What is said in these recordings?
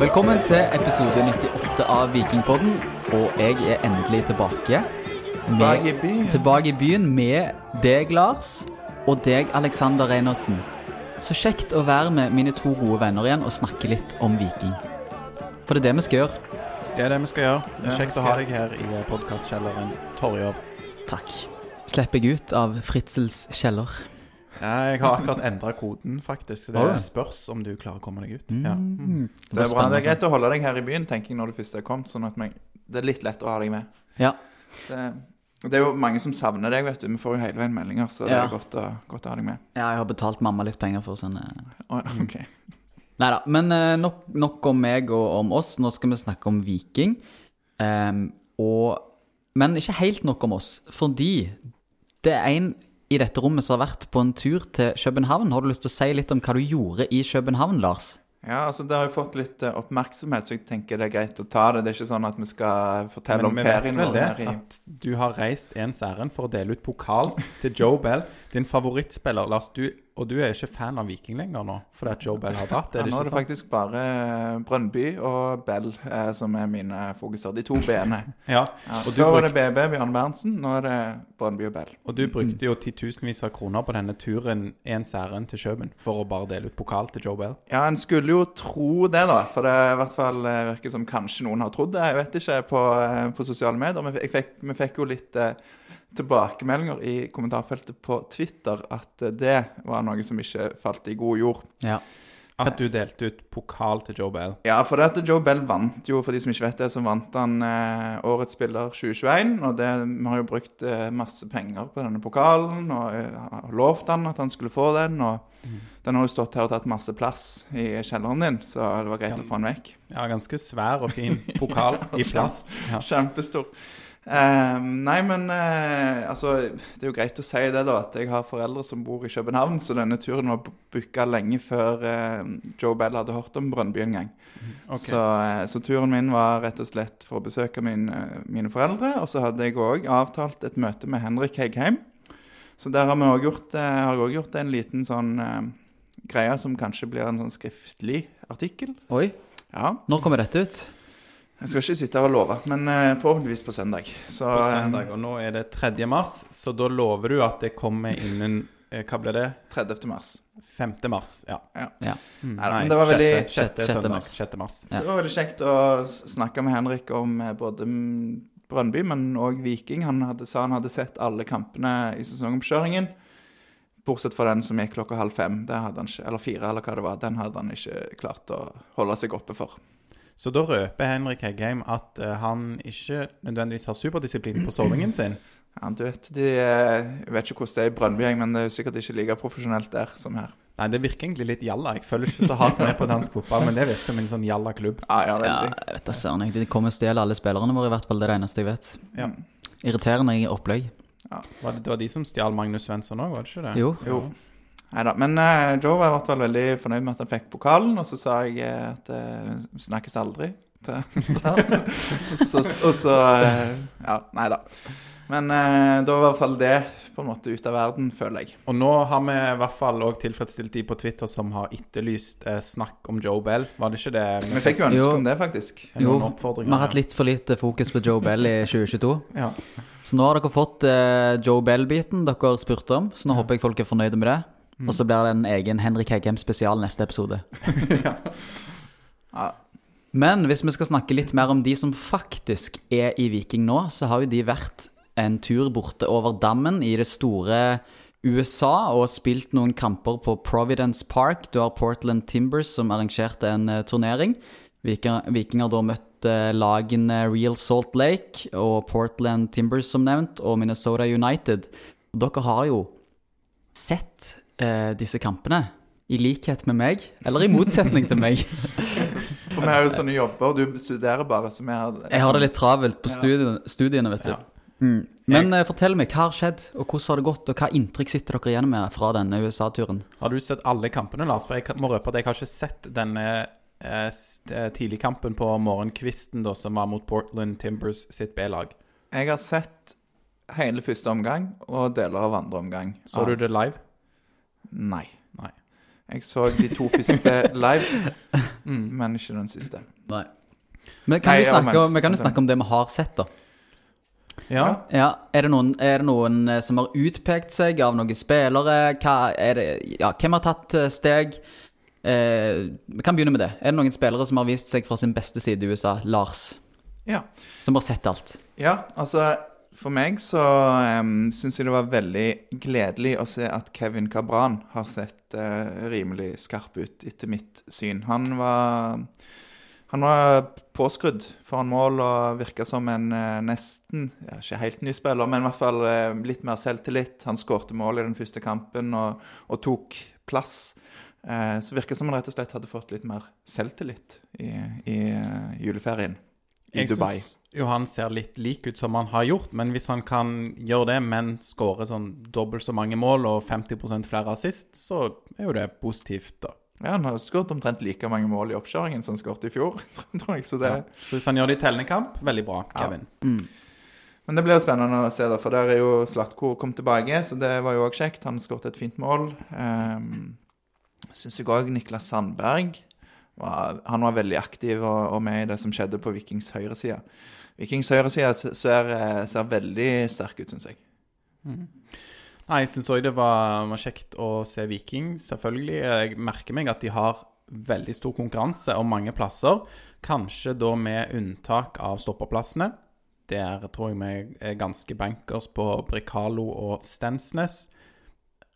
Velkommen til episode 98 av Vikingpodden. Og jeg er endelig tilbake. Tilbake i byen. Tilbake i byen med deg, Lars, og deg, Alexander Reinertsen. Så kjekt å være med mine to gode venner igjen og snakke litt om Viking. For det er det vi skal gjøre. Det er det vi skal gjøre. Det er kjekt å ha deg her i podkastkjelleren Torjov. Takk. Slipper jeg ut av Fritzels kjeller. Ja, jeg har akkurat endra koden, faktisk. Det spørs om du klarer å komme deg ut. Ja. Mm. Det er bra. Det er greit å holde deg her i byen, tenker jeg, når du først er kommet. Sånn at man, det er litt lett å ha deg med. Ja. Det, det er jo mange som savner deg, vet du. Vi får jo hele veien meldinger, så det Ja. er godt å, godt å ha deg med. ja, jeg har betalt mamma litt penger for å sende Å, ok. Nei da. Men eh, nok, nok om meg og om oss. Nå skal vi snakke om Viking. Um, og, men ikke helt nok om oss, fordi det er en i dette rommet som har vært på en tur til København. Har du lyst til å si litt om hva du gjorde i København, Lars? Ja, altså Det har jo fått litt eh, oppmerksomhet, så jeg tenker det er greit å ta det. Det er ikke sånn at vi skal fortelle Men om vi vet ferien vel det, at du har reist ens ærend for å dele ut pokal til Joe Bell, din favorittspiller. Lars, du, og du er ikke fan av Viking lenger nå, fordi at Joe Bell har dratt? ja, Er det Nå er det sant? faktisk bare Brønnby og Bell eh, som er mine fokuser. De to B-ene. Ja. Ja, Før var det BB, Bjørn Berntsen. Nå er det Brønnby og Bell. Og du brukte jo titusenvis av kroner på denne turen ens ærend til Kjøben for å bare dele ut pokal til Joe Bell. Ja, en skulle jo tro det, da. For det i hvert fall eh, virker som kanskje noen har trodd det. Jeg vet ikke, på, eh, på sosiale medier. Men jeg fikk, vi fikk jo litt eh, tilbakemeldinger i kommentarfeltet på Twitter at eh, det var noe som ikke falt i god jord. Ja. At du delte ut pokal til Joe Bell. Ja, for det at Joe Bell vant jo, for de som ikke vet det, så vant han eh, Årets spiller 2021. Og det, vi har jo brukt eh, masse penger på denne pokalen, og eh, lovt han at han skulle få den. Og den har jo stått her og tatt masse plass i kjelleren din, så det var greit Ja. å få den vekk. Ja, ganske svær og fin pokal i plast. Ja. Kjempestor. Eh, nei, men eh, altså Det er jo greit å si det, da, at jeg har foreldre som bor i København, så denne turen var booka lenge før eh, Joe Bell hadde hørt om Brønnby en gang. Okay. Så, eh, så turen min var rett og slett for å besøke min, eh, mine foreldre. Og så hadde jeg òg avtalt et møte med Henrik Heggheim. Så der har vi også gjort, eh, har gjort en liten sånn greie som kanskje blir en sånn skriftlig artikkel. Oi, Ja. når kommer dette ut? Jeg skal ikke sitte her og love, men eh, forhåpentligvis på søndag. Så, på eh, søndag, og nå er det 3. mars, så da lover du at det kommer innen eh, Hva blir det? 30. mars. 5. mars. Ja. Ja. Mm, Nei, men det var veldig- 6. Sjette- sjette søndag. mars. 6. mars. Ja. Det var veldig kjekt å snakke med Henrik om både Brønnby, men òg Viking. Han hadde, sa han hadde sett alle kampene i sesongoppkjøringen. Bortsett fra den som gikk klokka halv fem. Det hadde han ikke, eller fire, eller hva det var. Den hadde han ikke klart å holde seg oppe for. Så da røper Henrik Heggheim at eh, han ikke nødvendigvis har superdisiplin på sovingen sin. Ja, du vet, de, eh, Jeg vet ikke hvordan det er i Brønnby, men det er sikkert ikke like profesjonelt der som her. Nei, det virker egentlig litt jalla. Jeg følger ikke så hardt med på dansk fotball, men det virker som en sånn jalla klubb. Ja, ja, Ja, jeg vet da søren. De kommer og stjeler alle spillerne våre, i hvert fall. Det er det eneste jeg vet. Ja. Irriterende i opplegg. Var det, det var de som stjal Magnus Svensson òg, var det ikke det? Jo. Jo. Neida, Men uh, Joe var i hvert fall veldig fornøyd med at han fikk pokalen, og så sa jeg eh, at det vi snakkes aldri. Til, så, og så uh, Ja, nei da. Men eh, da var i hvert fall det på en måte ute av verden, føler jeg. Og nå har vi i hvert fall òg tilfredsstilt de på Twitter som har etterlyst eh, snakk om Joe Bell. Var det ikke det? Vi fikk jo ønske Jo. om det, faktisk. Jo, Vi har hatt litt for lite fokus på Joe Bell i 2022. Ja. Så nå har dere fått eh, Joe Bell-biten dere spurte om, så nå håper jeg folk er fornøyde med det. Og så blir det en egen Henrik Heggem-spesial neste episode. Ja. Men hvis vi skal snakke litt mer om de som faktisk er i Viking nå, så har jo de vært en tur borte over dammen i det store USA og spilt noen kamper på Providence Park. Du har Portland Timbers som arrangerte en eh, turnering. Vikinger Viking har da møtt eh, lagene Real Salt Lake og Portland Timbers som nevnt, og Minnesota United. Dere har jo sett eh, disse kampene. I likhet med meg, eller i motsetning til meg. For vi har jo sånne jobber, og du studerer bare, så vi har Jeg har det litt travelt på Ja. studiene, studiene, vet du. Ja. Mm. Men jeg... fortell meg, hva har skjedd, og hvordan har det gått, og hva inntrykk sitter dere igjen med fra denne USA-turen? Har du sett alle kampene, Lars? For jeg må røpe at jeg har ikke sett denne eh, eh, tidligkampen på morgenkvisten da, som var mot Portland Timbers sitt B-lag. Jeg har sett hele første omgang og deler av andre omgang. Så du det live? Nei. Nei. Jeg så de to første live, men ikke den siste. Nei. Men kan Nei, vi, snakke, ja, om- vi kan jo snakke om det vi har sett, da. Ja. Ja, er det, noen, er det noen eh, som har utpekt seg av noen spillere? Hva er det, ja, hvem har tatt eh, steg? Eh, vi kan begynne med det. Er det noen spillere som har vist seg fra sin beste side i USA? Lars. Ja. Som har sett alt. Ja, altså For meg så um, syns jeg det var veldig gledelig å se at Kevin Cabran har sett uh, rimelig skarp ut, etter mitt syn. Han var han var påskrudd foran mål og virka som en uh, nesten ja, Ikke helt ny spiller, men i hvert fall uh, litt mer selvtillit. Han skårte mål i den første kampen og, og tok plass. Så virka som han rett og slett hadde fått litt mer selvtillit i, i juleferien i Jeg Dubai. syns jo han ser litt lik ut som han har gjort, men hvis han kan gjøre det, men skåre sånn dobbelt så mange mål og 50% flere assist, så er jo det positivt, da. Ja, Han har skåret omtrent like mange mål i oppkjøringen som han skåret i fjor. tror jeg, så det... Så hvis han gjør det i tellende kamp, veldig bra, Kevin. Men det blir spennende å se, da, for der er jo Slatko kom tilbake, så det var jo òg kjekt. Han skåret et fint mål. Um, Syns jeg òg Niklas Sandberg han var veldig aktiv og, og med i det som skjedde på Vikings høyreside. Vikings høyreside ser, eh, ser veldig sterk ut, syns jeg. Nei, jeg syns òg det var, var kjekt å se Viking, selvfølgelig. Jeg merker meg at de har veldig stor konkurranse om mange plasser. Kanskje da med unntak av stopperplassene. Der tror jeg vi er ganske bankers på Bricalo og Stensnes.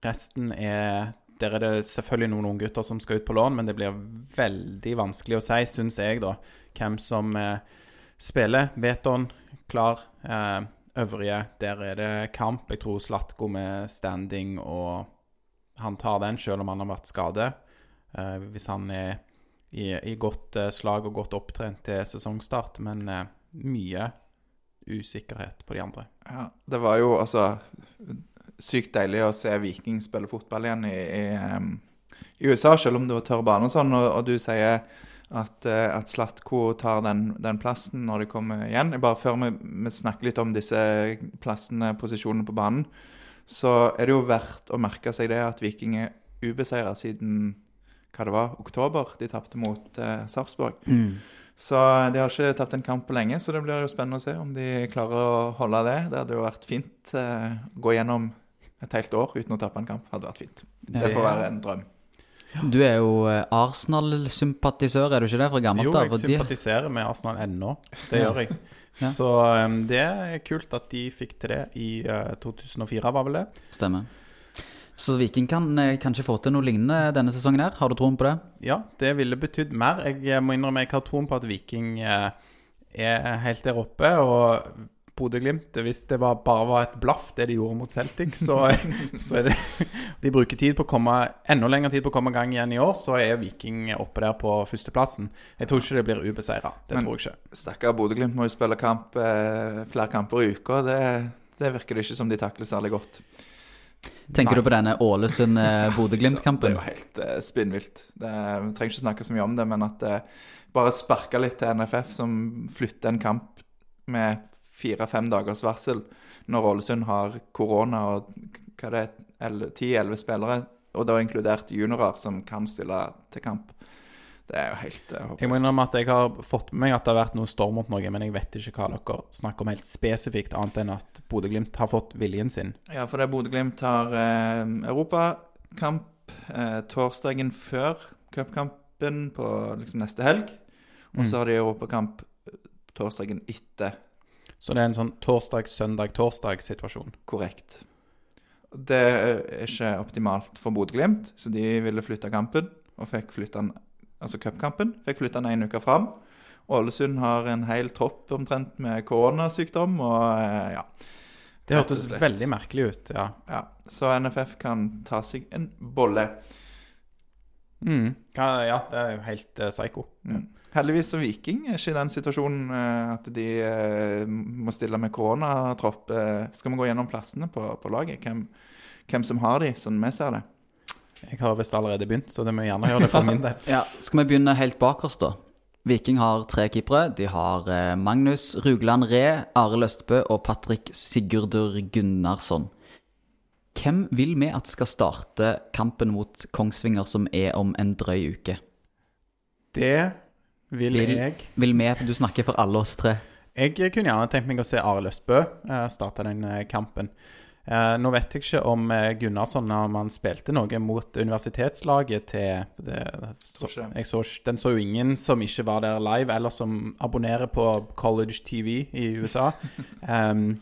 Resten er Der er det selvfølgelig noen unge gutter som skal ut på lån, men det blir veldig vanskelig å si, syns jeg, da, hvem som eh, spiller. Veton, klar. Eh, øvrige, der er det kamp. Jeg tror Slatko med standing, og han tar den selv om han har vært skadet. Eh, hvis han er i, i godt eh, slag og godt opptrent til sesongstart, men eh, mye usikkerhet på de andre. Ja, det var jo altså sykt deilig å se Viking spille fotball igjen i, i, i USA, selv om det var tørr bane og sånn. Og, og du sier at, eh, at Slatko tar den, den plassen når de kommer igjen. Bare før vi, vi snakker litt om disse plassene, posisjonene på banen, så er det jo verdt å merke seg det at Viking er ubeseira siden hva det var, oktober. De tapte mot eh, Sarpsborg. Så de har ikke tapt en kamp på lenge, så det blir jo spennende å se om de klarer å holde det. Det hadde jo vært fint eh, gå gjennom et helt år uten å tape en kamp. hadde vært fint. Det får være en drøm. Du er jo eh, Arsenal-sympatisør, er du ikke det, fra gammelt Jo, jeg sympatiserer med Arsenal ennå. Det gjør jeg. Ja. Så um, det er kult at de fikk til det i uh, 2004, var vel det? Stemmer. Så Viking kan eh, kanskje få til noe lignende denne sesongen her. Har du troen på det? Ja, det ville betydd mer. Jeg eh, må innrømme jeg har troen på at Viking eh, er helt der oppe. Og Bodø-Glimt, hvis det var, bare var et blaff, det de gjorde mot Celtic, så, så er det De bruker tid på å komme enda lengre tid på å komme i gang igjen i år, så er Viking oppe der på førsteplassen. Jeg tror ikke det blir ubeseira. Det Men- tror jeg ikke. Stakkar Bodø-Glimt må jo spille kamp eh, flere kamper i uka. Det, det virker det ikke som de takler særlig godt. Tenker Nei. du på denne Ålesund-Bodø-Glimt-kampen? Det er jo helt uh, spinnvilt. Det, vi trenger ikke snakke så mye om det, men at uh, bare sparke litt til NFF, som flytter en kamp med fire-fem dagers varsel når Ålesund har korona og hva det er, ti-elleve spillere, og da inkludert juniorer som kan stille til kamp. Det er jo helt håpløst. Jeg må innrømme at jeg har fått med meg at det har vært noe storm mot noe, men jeg vet ikke hva dere snakker om helt spesifikt, annet enn at Bodø-Glimt har fått viljen sin. Ja, for det Bodø-Glimt har eh, europakamp eh, torsdagen før cupkampen på liksom neste helg. Og så har de europakamp eh, torsdagen etter. Så det er en sånn torsdag-søndag-torsdag-situasjon. Korrekt. Det er ikke optimalt for Bodø-Glimt, så de ville flytte kampen. Og fikk flytta den, altså cupkampen. Fikk flytta den en uke fram. Ålesund har en hel tropp omtrent med koronasykdom, og eh, ja. Det hørtes veldig merkelig ut, ja. ja. Så NFF kan ta seg en bolle. Mm. Ja, det er jo helt uh, psycho. Mm. Heldigvis så Viking er ikke i den situasjonen eh, at de eh, må stille med koronatropp. Eh, skal vi gå gjennom plassene på, på laget? Hvem, hvem som har de, sånn vi ser det? Jeg har visst allerede begynt, så det må jeg gjerne gjøre det for min del. Ja, Skal vi begynne helt bakerst, da? Viking har tre keepere. De har Magnus Rugland Ree, Arild Østbø og Patrick Sigurdur Gunnarsson. hvem vil vi at skal starte kampen mot Kongsvinger, som er om en drøy uke? Det vil Vil- jeg Vil vi, for du snakker for alle oss tre. Jeg kunne gjerne tenkt meg å se Arild Østbø eh, starte den eh, kampen. Eh, nå vet jeg ikke om Gunnarsson om han spilte noe mot universitetslaget til det, så, jeg så, Den så jo ingen som ikke var der live, eller som abonnerer på college TV i USA. Um,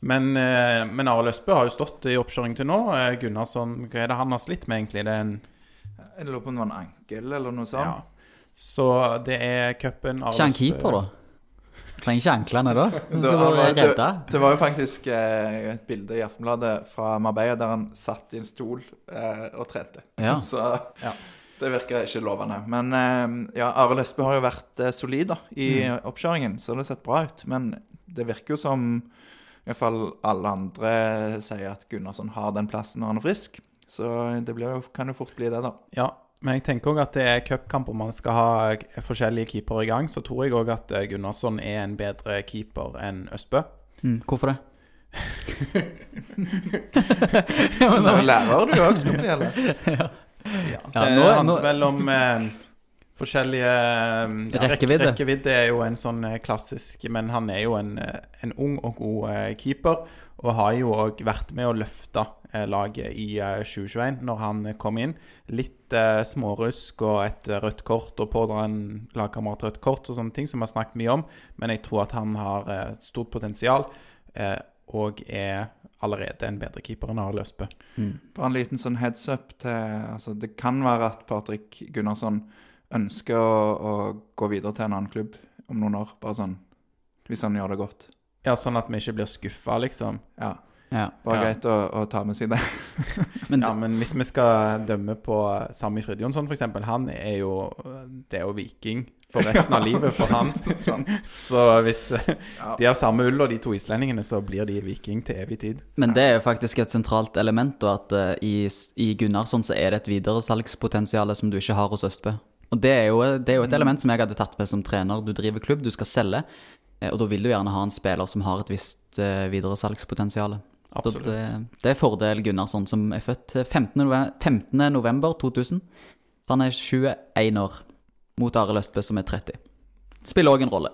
men eh, men Arild Østbø har jo stått i oppkjøring til nå. Gunnarsson, hva er det han har slitt med, egentlig? Det er en Jeg lurer på om det var en ankel eller noe sånt. Ja. Så det er cupen Ikke han keeper, da? Trenger ikke anklene da? Det var det, det var jo faktisk eh, et bilde i Aftenbladet fra Marbella der han satt i en stol eh, og trente. Ja. Så Ja. det virker ikke lovende. Men eh, ja, Arild Østbø har jo vært eh, solid da, i Mm. oppkjøringen, så det har sett bra ut. Men det virker jo som i hvert fall alle andre sier at Gunnarsson har den plassen når han er frisk. Så det blir jo, kan jo fort bli det, da. Ja, men jeg tenker òg at det er cupkamper man skal ha forskjellige keepere i gang. Så tror jeg òg at eh, Gunnarsson er en bedre keeper enn Østbø. Mm, hvorfor det? Men er lærer du òg skal det gjelde. Ja, Ja, det nå- handler nå- vel om eh, forskjellige eh, ja, Rekkevidde. Rekkevidde er jo en sånn eh, klassisk Men han er jo en, en ung og god keeper. Og har jo òg vært med å løfte eh, laget i eh, 2021, når han eh, kom inn. Litt eh, smårusk og et eh, rødt kort og pådra en lagkamerat rødt kort og sånne ting som vi har snakket mye om. Men jeg tror at han har eh, et stort potensial, eh, og er allerede en bedre keeper enn Arild Østbø. Bare en liten sånn heads up til altså Det kan være at Patrick Gunnarsson ønsker å, å gå videre til en annen klubb om noen år. Bare sånn Hvis han gjør det godt. Ja, sånn at vi ikke blir skuffa, liksom. Ja. Ja. Bare greit å, å ta med seg det. Men Ja, men hvis vi skal dømme på Sami Fridjonsson, f.eks., han er jo Det er jo viking for resten av livet for han. Så hvis de har samme ull og de to islendingene, så blir de viking til evig tid. Men det er jo faktisk et sentralt element, og at uh, i, i Gunnarsson så er det et videresalgspotensial som du ikke har hos Østbø. Og det er, jo, det er jo et element som jeg hadde tatt med som trener. Du driver klubb, du skal selge, og da vil du gjerne ha en spiller som har et visst eh, videresalgspotensial. Så Absolutt. det, det er fordel Gunnarsson, som er født 15. november, 15. november 2000. Han er 21 år, mot Arild Østbø, som er 30. Spiller òg en rolle.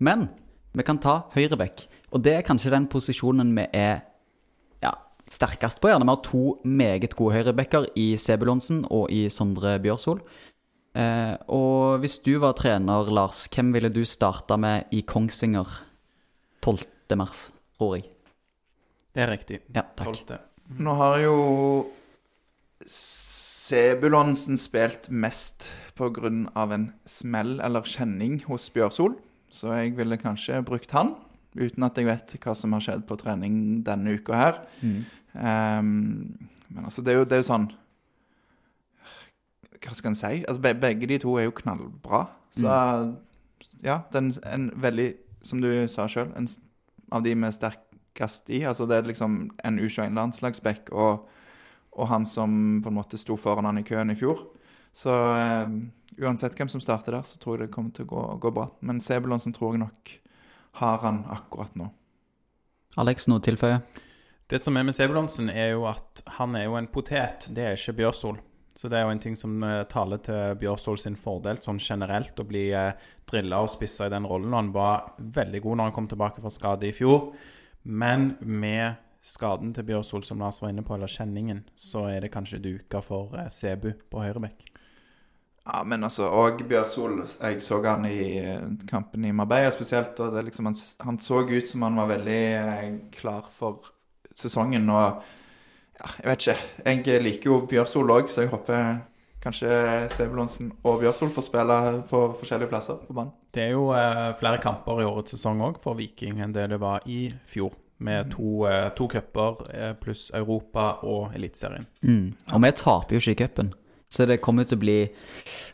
Men vi kan ta høyreback, og det er kanskje den posisjonen vi er ja, sterkest på. Gjerne vi har to meget gode høyrebacker i Sebulonsen og i Sondre Bjørsol. Eh, og hvis du var trener, Lars, hvem ville du starta med i Kongsvinger 12. mars, tror jeg? Det er riktig. Ja, takk. Tolvte. Nå har jo Sebulonsen spilt mest av en smell eller kjenning hos Bjørsol. Så jeg ville kanskje brukt han, uten at jeg vet hva som har skjedd på trening denne uka her. Ehm, men altså, det er, jo, det er jo sånn Hva skal en si? Altså, begge de to er jo knallbra. Så ja, den, en veldig, som du sa sjøl, av de med sterkest i. Altså, det er liksom en U21-landslagsback og, og han som på en måte sto foran han i køen i fjor. Så eh, uansett hvem som starter der, så tror jeg det kommer til å gå, gå bra. Men Sebulonsen tror jeg nok har han akkurat nå. Alex, noe å tilføye? Det som er med Sebulonsen, er jo at han er jo en potet. Det er ikke Bjørsol. Så det er jo en ting som eh, taler til Bjørsol sin fordel, sånn generelt, å bli uh, drilla og spissa i den rollen. Og han var veldig god når han kom tilbake fra skade i fjor. Men med skaden til Bjørsol, som Lars var inne på, eller kjenningen, så er det kanskje duka for eh, Sebu på høyrebekk. Ja, men altså, og Bjørsol Jeg så han i eh, kampen i Marbella spesielt, og liksom, han, han så ut som han var veldig eh, klar for sesongen. Og ja, jeg vet ikke. Jeg liker jo Bjørsol òg, så jeg håper kanskje Sebulonsen og Bjørsol får spille på forskjellige plasser på banen. Det er jo eh, flere kamper i årets sesong òg for Viking enn det det var i fjor. Med to, eh, to cuper eh, pluss Europa og Eliteserien. Mm. Og vi taper jo ikke i cupen. Så det kommer til å bli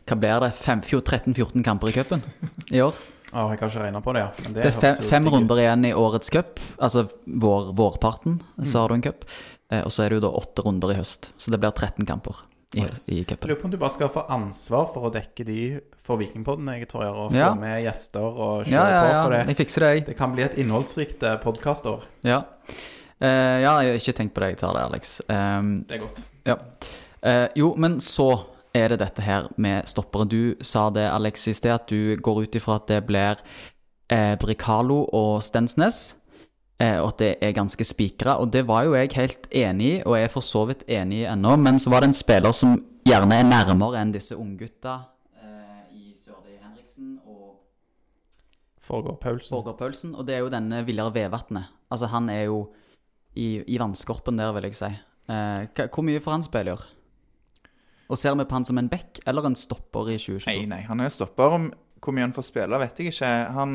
Hva blir det? 13-14 kamper i cupen i år? Å, jeg har ikke regna på det, ja. Men Det er fem, fem runder igjen i årets cup. Altså vår, vårparten, så har du en cup. Eh, og så er det jo da åtte runder i høst. Så det blir 13 kamper i, Nice. i cupen. lurer på om du bare skal få ansvar for å dekke de for Vikingpodden, jeg tror jeg, og få Ja. med gjester og kjøre Ja, ja, på for det. Jeg fikser det, jeg. Det kan bli et innholdsrikt podkastår. Ja. Eh, ja, jeg har ikke tenkt på det. Jeg tar det, Alex. Um, Det er godt. ja. Eh, jo, men så er det dette her med stoppere. Du sa det, Alexis, det at du går ut ifra at det blir eh, Bricalo og Stensnes. Eh, og at det er ganske spikra. Og det var jo jeg helt enig i, og jeg er for så vidt enig i ennå. Men så var det en spiller som gjerne er nærmere enn disse unggutta eh, i Sørli Henriksen og Forgård Paulsen. Forgård Paulsen, og det er jo denne Viljar Vevatnet. Altså, han er jo i, i vannskorpen der, vil jeg si. Eh, hvor mye får han spille i år? Og ser vi på han som en back eller en stopper i 2022? Nei, nei, han er stopper. Om hvor mye han får spille, vet jeg ikke. Han,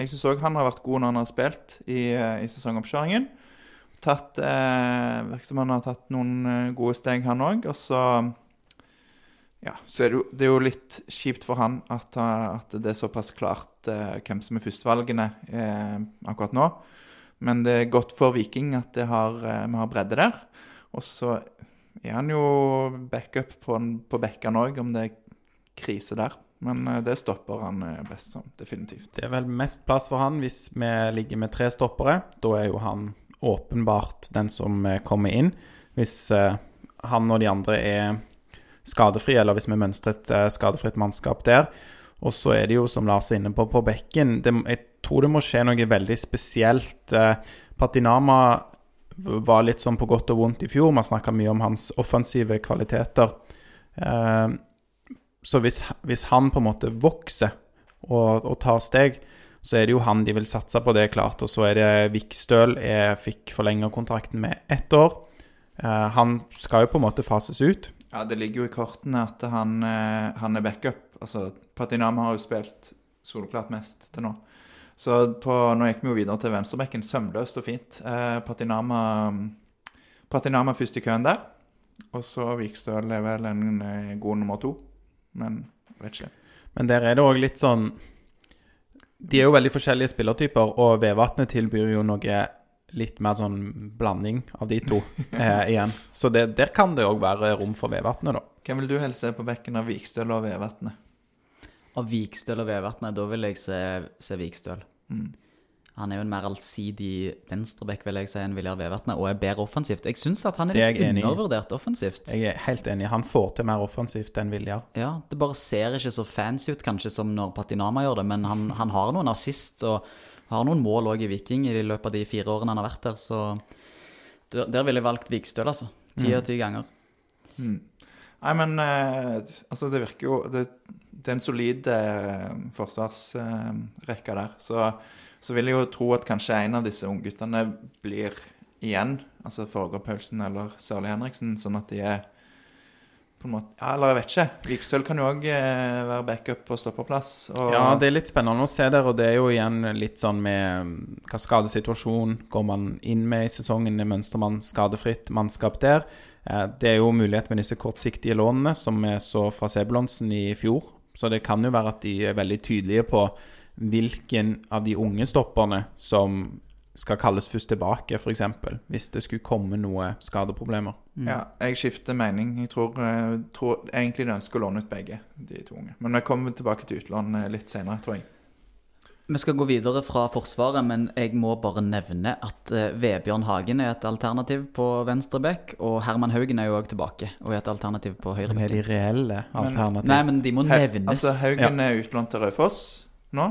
jeg syns òg han har vært god når han har spilt i, eh, i sesongoppkjøringen. Tatt, eh, Virker som han har tatt noen eh, gode steg, han òg. Og så Ja, så er det jo, det er jo litt kjipt for han at, eh, at det er såpass klart eh, hvem som er førstevalgene eh, akkurat nå. Men det er godt for Viking at har, eh, vi har bredde der. Og så er han jo backup på, på bekkene òg, om det er krise der. Men eh, det stopper han eh, best som, definitivt. Det er vel mest plass for han hvis vi ligger med tre stoppere. Da er jo han åpenbart den som eh, kommer inn. Hvis han og de andre er skadefrie, eller hvis vi mønstrer et skadefritt mannskap der. Og så er det jo, som Lars er inne på, på bekken det, Jeg tror det må skje noe veldig spesielt. Patinama var litt sånn på godt og vondt i fjor. Man snakka mye om hans offensive kvaliteter. Eh, så hvis, hvis han på en måte vokser og, og tar steg, så er det jo han de vil satse på, det er klart. Og så er det Vikstøl jeg fikk forlenga kontrakten med ett år. Eh, han skal jo på en måte fases ut. Ja, Det ligger jo i kortene at han, eh, han er backup. Altså, Patinama har jo spilt soleklart mest til nå. Så på, nå gikk vi jo videre til venstrebekken. Sømløst og fint. Eh, Patinama, Patinama først i køen der. Og så Vikstøl er vel en eh, god nummer to. Men jeg vet ikke. Men der er det òg litt sånn De er jo veldig forskjellige spillertyper, og Vevatnet tilbyr jo noe litt mer sånn blanding av de to eh, igjen. Så det, der kan det òg være rom for Vevatnet, da. Hvem vil du helst se på bekken av Vikstøl og Vevatnet? Av Vikstøl og Vevatnet, da vil jeg se, se Vikstøl. Mm. Han er jo en mer allsidig venstreback, vil jeg si, enn Viljar Vevatnet, og er bedre offensivt. Jeg syns at han er er litt undervurdert offensivt. Jeg er helt enig. Han får til mer offensivt enn Viljar. Ja, Det bare ser ikke så fancy ut kanskje som når Patinama gjør det, men han, han har noen assist og har noen mål òg i Viking i løpet av de fire årene han har vært der, så der, der ville jeg valgt Vikstøl, altså. Ti av ti ganger. Mm. Nei, men eh, altså, det virker jo Det, det er en solid eh, forsvarsrekke der. Så, så vil jeg jo tro at kanskje en av disse ungguttene blir igjen. Altså Forgård Paulsen eller Sørli Henriksen, sånn at de er på en måte Ja, eller jeg vet ikke. Vikstøl kan jo òg eh, være backup på stoppeplass. Og, Ja, det er litt spennende å se der, og det er jo igjen litt sånn med mm, hva skadesituasjon går man inn med i sesongen? Mønstrer man skadefritt mannskap der? Eh, Det er jo mulighet med disse kortsiktige lånene, som vi så fra Sebulonsen i fjor. Så det kan jo være at de er veldig tydelige på hvilken av de unge stopperne som skal kalles først tilbake, f.eks. Hvis det skulle komme noe skadeproblemer. Ja, jeg skifter mening. Jeg tror, eh, tror egentlig de ønsker å låne ut begge, de to unge. Men vi kommer tilbake til utlån litt senere, tror jeg. Vi skal gå videre fra Forsvaret, men jeg må bare nevne at eh, Vebjørn Hagen er et alternativ på venstre bekk, og Herman Haugen er jo òg tilbake og er et alternativ på høyre er de reelle alternativ. Nei, men de må nevnes. Altså, Haugen er utlånt til Raufoss nå.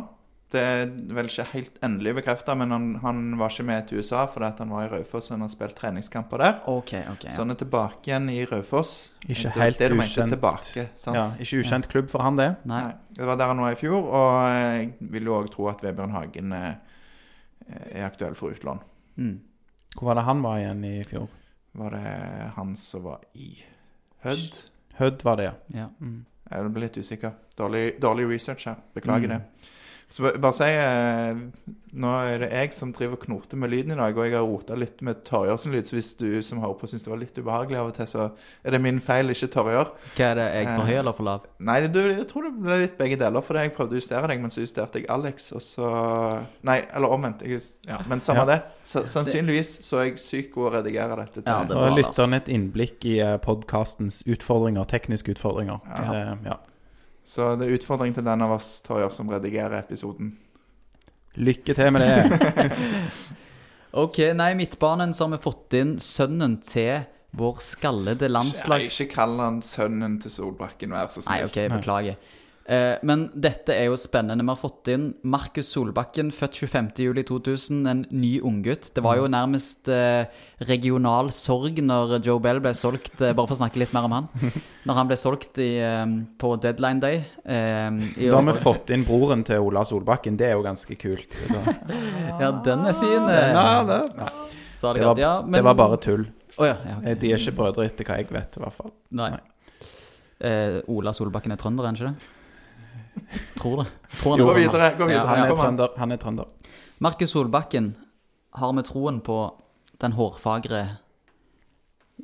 Det er vel ikke helt endelig bekrefta, men han, han var ikke med til USA fordi at han var i Raufoss og han har spilt treningskamper der. Okay, okay, Ja. Så han er tilbake igjen i Raufoss. Ikke Det- helt det du mente ukjent. tilbake, sant? Ja, ikke ukjent klubb for han, det. Nei. Nei, det var der han var i fjor, og jeg vil jo òg tro at Vebjørn Hagen er, er aktuell for utlån. Mm. Hvor var det han var igjen i fjor? Var det han som var i Hødd? Hødd var det, ja. Ja. Mm. Jeg ble litt usikker. Dårlig, dårlig research her. Beklager Mm. det. Så bare si eh, Nå er det jeg som driver og knoter med lyden i dag, og jeg har rota litt med Torjersen-lyd, så hvis du som hører på syns det var litt ubehagelig av og til, så er det min feil, ikke Torjer. Hva er det, jeg for høy Eh, eller for lav? Nei, du, jeg tror det ble litt begge deler, for jeg prøvde å justere deg, men så justerte jeg Alex, og så Nei, eller omvendt. Jeg, ja, men samme Ja. det. Så, sannsynligvis så er jeg syk god å redigere dette. til. Ja, det har Lars. et innblikk i podkastens utfordringer, tekniske utfordringer. Ja. Det, ja. Så det er utfordring til den av oss Torjer som redigerer episoden. Lykke til med det. Ok, nei, midtbanen så har vi fått inn sønnen til vår skallede Nei, landslags... ikke kall han sønnen til Solbakken, vær så snill. Nei, ok, beklager. Eh, men dette er jo spennende. Vi har fått inn Markus Solbakken, født 25.07.2000, en ny unggutt. Det var jo nærmest eh, regional sorg når Joe Bell ble solgt, eh, bare for å snakke litt mer om han. Når han ble solgt i, eh, på deadline day. Eh, i Da har vi fått inn broren til Ola Solbakken. Det er jo ganske kult. Ja, den er fin. eh, ja, det, sa det, det, var, ja, men- det var bare tull. Oh, ja, ja, ok. Eh, De er ikke brødre etter hva jeg vet, i hvert fall. Nei. Eh, Ola Solbakken er trønder, er han ikke det? Tror det. Tror han er Gå trønder. videre. gå videre. Han er Kom an. trønder. Han er trønder. Markus Solbakken har med troen på den hårfagre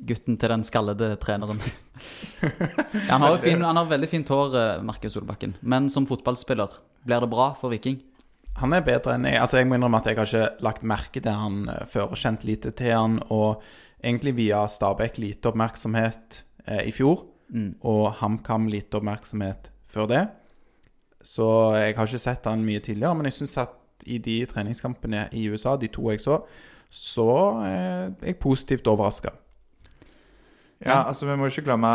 gutten til den skallede treneren. Ja, han, har jo fin, han har veldig fint hår, eh, Markus Solbakken. Men som fotballspiller, blir det bra for Viking? Han er bedre enn jeg. Altså, jeg må innrømme at jeg har ikke lagt merke til han eh, før, kjent lite til han, og egentlig via Stabæk lite oppmerksomhet eh, i fjor, og HamKam lite oppmerksomhet før det. Så jeg har ikke sett han mye tidligere, men jeg syns at i de treningskampene i USA, de to jeg så, så er jeg positivt overraska. Ja, altså vi må ikke glemme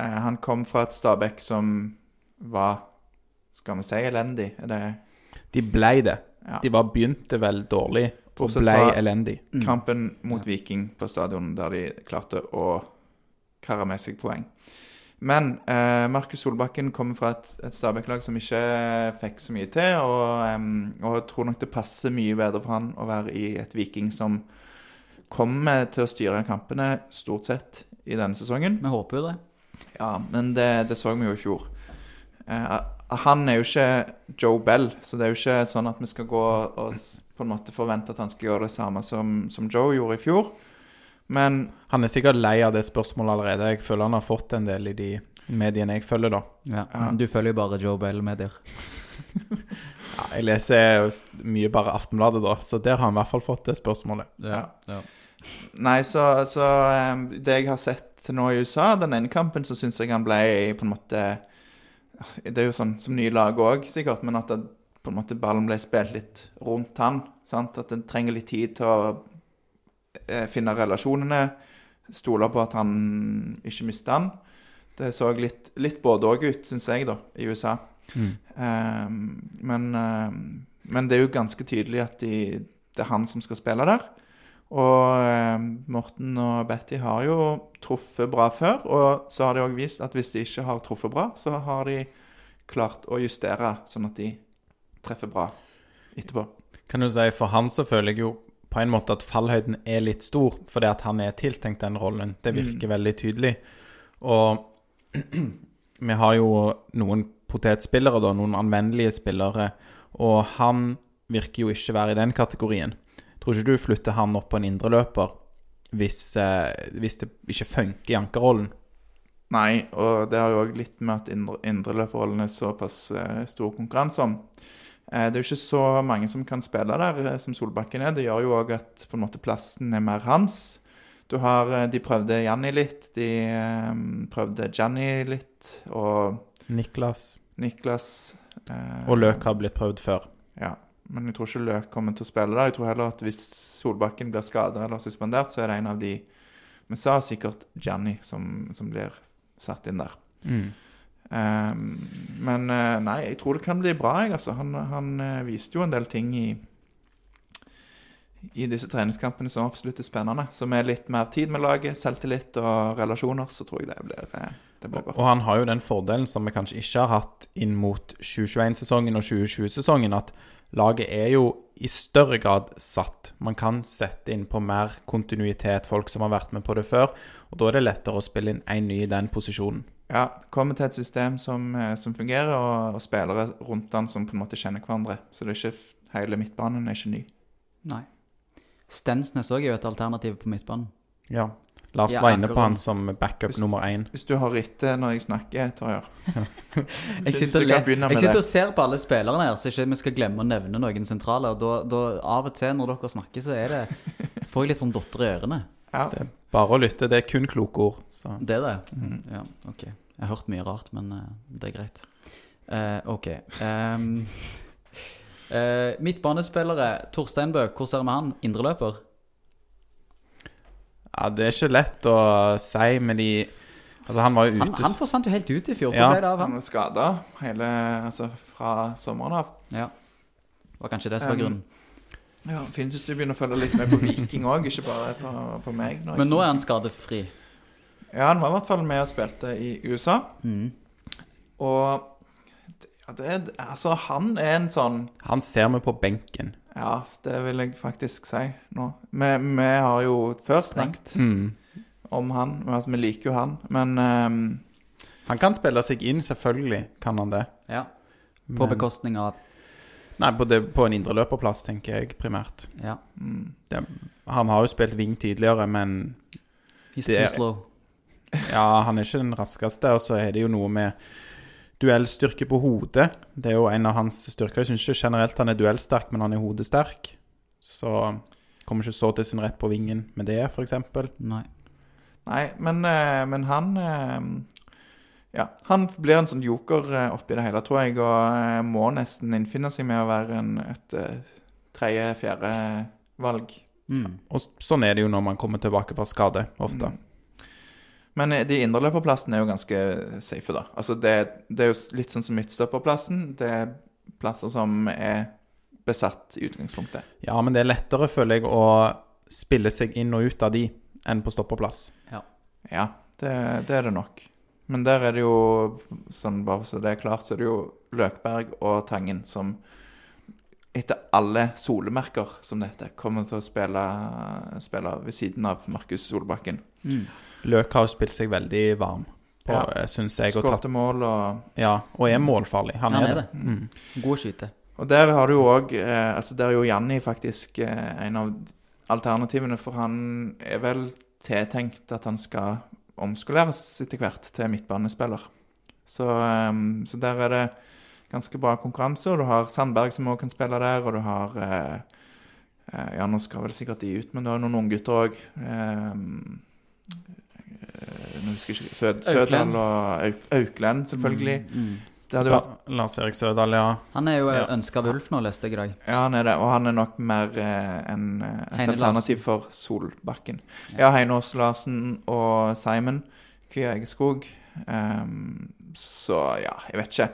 eh, Han kom fra et Stabæk som var Skal vi si elendig? Er det De blei det. Ja. De var begynte vel dårlig, og blei elendig. kampen mot Viking på stadion, der de klarte å karre med seg poeng. Men eh, Markus Solbakken kommer fra et, et Stabæk-lag som ikke fikk så mye til, og, og jeg tror nok det passer mye bedre for han å være i et Viking som kommer til å styre kampene stort sett i denne sesongen. Vi håper jo det. Ja, men det, det så vi jo i fjor. Eh, han er jo ikke Joe Bell, så det er jo ikke sånn at vi skal gå og på en måte forvente at han skal gjøre det samme som, som Joe gjorde i fjor. Men Han er sikkert lei av det spørsmålet allerede. Jeg føler han har fått en del i de mediene jeg følger, da. Ja. Ja. Du følger jo bare Joe Bale-medier. Ja, jeg leser mye bare Aftenbladet, da, så der har han i hvert fall fått det spørsmålet. Ja. Nei, så, så Det jeg har sett nå i USA, den ene kampen, så syns jeg han ble på en måte Det er jo sånn som nye lag òg, sikkert, men at det, på en måte ballen ble spilt litt rundt han. Sant? At en trenger litt tid til å finne relasjonene. Stole på at han ikke mister han. Det så litt, litt både òg ut, syns jeg, da, i USA. Eh, men, um, men det er jo ganske tydelig at de, det er han som skal spille der. Og eh, Morten og Betty har jo truffet bra før, og så har de òg vist at hvis de ikke har truffet bra, så har de klart å justere sånn at de treffer bra etterpå. Kan du si, For han så føler jeg jo på en måte at fallhøyden er litt stor, fordi at han er tiltenkt den rollen. Det virker veldig tydelig. Og vi har jo noen potetspillere, da, noen anvendelige spillere, og han virker jo ikke være i den kategorien. Tror ikke du flytter han opp på en indreløper hvis, eh, hvis det ikke funker i ankerrollen? Nei, og det har jo òg litt med at indre, indreløperrollen er såpass eh, stor konkurranse om. Eh, det er jo ikke så mange som kan spille der, eh, som Solbakken er. Det gjør jo òg at på en måte plassen er mer hans. Du har, eh, De prøvde Janni litt, de prøvde Janni litt, og Niklas Niklas eh, og Løk har blitt prøvd før. Ja, men jeg tror ikke Løk kommer til å spille der. Jeg tror heller at hvis Solbakken blir skada eller suspendert, så er det en av de Vi sa sikkert Janni som, som blir satt inn der. Ehm, men eh, nei, jeg tror det kan bli bra, jeg, altså. Han, han eh, viste jo en del ting i i disse treningskampene som absolutt er spennende. Så med litt mer tid med laget, selvtillit og relasjoner, så tror jeg det blir, eh, det blir godt. Og han har jo den fordelen som vi kanskje ikke har hatt inn mot 2021-sesongen og 2020-sesongen, at laget er jo i større grad satt. Man kan sette inn på mer kontinuitet, folk som har vært med på det før, og da er det lettere å spille inn en ny i den posisjonen. Ja, kommer til et system som, eh, som fungerer, og, og spillere rundt den som på en måte kjenner hverandre. Så det er ikke hele midtbanen er ikke ny. Nei. Stensnes òg er jo et alternativ på midtbanen. Ja. Lars Ja, var inne på han som backup Hvis- nummer én. Hvis du har etter når jeg snakker, Torjar. Jeg sitter, og, jeg sitter og ser på alle spillerne her, så ikke vi skal glemme å nevne noen sentrale. Og da, da av og til når dere snakker, så er det får jeg litt sånn dotter i ørene. Ja. Det er bare å lytte, det er kun kloke ord. Så. Det er det? Ja, ok. Jeg har hørt mye rart, men uh, det er greit. Uh, ok. Um, uh, midtbanespillere. Torstein Bø, hvor ser vi han? Indreløper? Ja, det er ikke lett å si med de Altså, han var jo ute Han, han forsvant jo helt ut i fjor. Ja. Det av Han han? var skada Altså fra sommeren av. Ja. Det var kanskje det som var Um, grunnen. Ja, Fint hvis du begynner å følge litt med på Viking òg, ikke bare på, på meg. Men nå er han skadefri. Ja, han var i hvert fall med og spilte i USA. Mm. Og ja, det, altså, han er en sånn Han ser vi på benken. Ja, det vil jeg faktisk si nå. Vi, vi har jo før snakket Mm. om han. Altså, vi liker jo han, men um... Han kan spille seg inn, selvfølgelig kan han det. Ja. På Men- bekostning av Nei, på, det, på en indreløperplass, tenker jeg primært. Ja. mm, Det, han har jo spilt wing tidligere, men He's Det too slow. ja, han er ikke den raskeste. Og så er det jo noe med duellstyrke på hodet. Det er jo en av hans styrker. Jeg syns ikke generelt han er duellsterk, men han er hodesterk. Så kommer ikke så til sin rett på vingen med det, f.eks. Nei. Nei, men, eh, men han ehm, Ja, han blir en sånn joker eh, oppi det hele, tror jeg, og eh, må nesten innfinne seg med å være en, et uh, tredje-fjerde valg. Mm. Og sånn er det jo når man kommer tilbake fra skade, ofte. Mm. Men de de indreløperplassene er jo ganske safe, da. Altså det, det er jo litt sånn som midtstopperplassen. Det er plasser som er besatt i utgangspunktet. Ja, men det er lettere, føler jeg, å spille seg inn og ut av de enn på stopperplass. Ja, det, det er det nok. Men der er det jo, sånn bare så det er klart, så er det jo Løkberg og Tangen som etter alle solemerker, som det heter, kommer til å spille, spille ved siden av Markus Solbakken. Mm. Løk har jo spilt seg veldig varm, på, Ja. ja. syns jeg. Skåret tatt, mål og ja, og er målfarlig. Han, Han er det. det. Mm. God skyte. Og der har du jo òg eh, Altså, der er jo Janni faktisk eh, en av alternativene, for han er vel tiltenkt at han skal omskoleres etter hvert til midtbanespiller. Så, eh, så der er det ganske bra konkurranse, og du har Sandberg som òg kan spille der, og du har eh, eh, Ja, nå skal vel sikkert de ut, men du har noen unggutter òg. Eh, eh, nå husker jeg ikke Sød, Sødal og Auk, Auklend, selvfølgelig. Mm. Mm. Det hadde vært La- Lars-Erik Sødal, ja. Han er jo Ja. ønska av Ulf nå, leste jeg i dag. Ja, han er det. Og han er nok mer eh, en, eh, et Heine alternativ for Solbakken. Ja, Heine Aas Larsen og Simon Kvia Egeskog. Um, så ja, jeg vet ikke.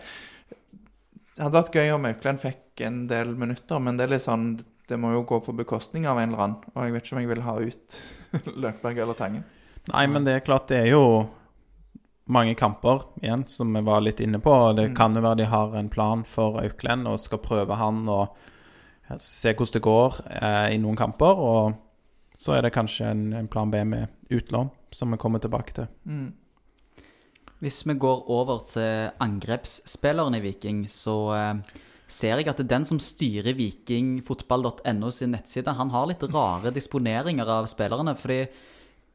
Det hadde vært gøy om Auklend fikk en del minutter, men det er litt sånn Det må jo gå på bekostning av en eller annen. Og jeg vet ikke om jeg vil ha ut Løkberg eller Tangen. Nei, men det er klart, det er jo mange kamper igjen, som vi var litt inne på. og Det Mm. kan jo være de har en plan for Auklend og skal prøve han og se hvordan det går eh, i noen kamper. Og så er det kanskje en, en plan B med utlån, som vi kommer tilbake til. Mm. Hvis vi går over til angrepsspilleren i Viking, så eh, ser jeg at den som styrer vikingfotball.no sin nettside, han har litt rare disponeringer av spillerne. fordi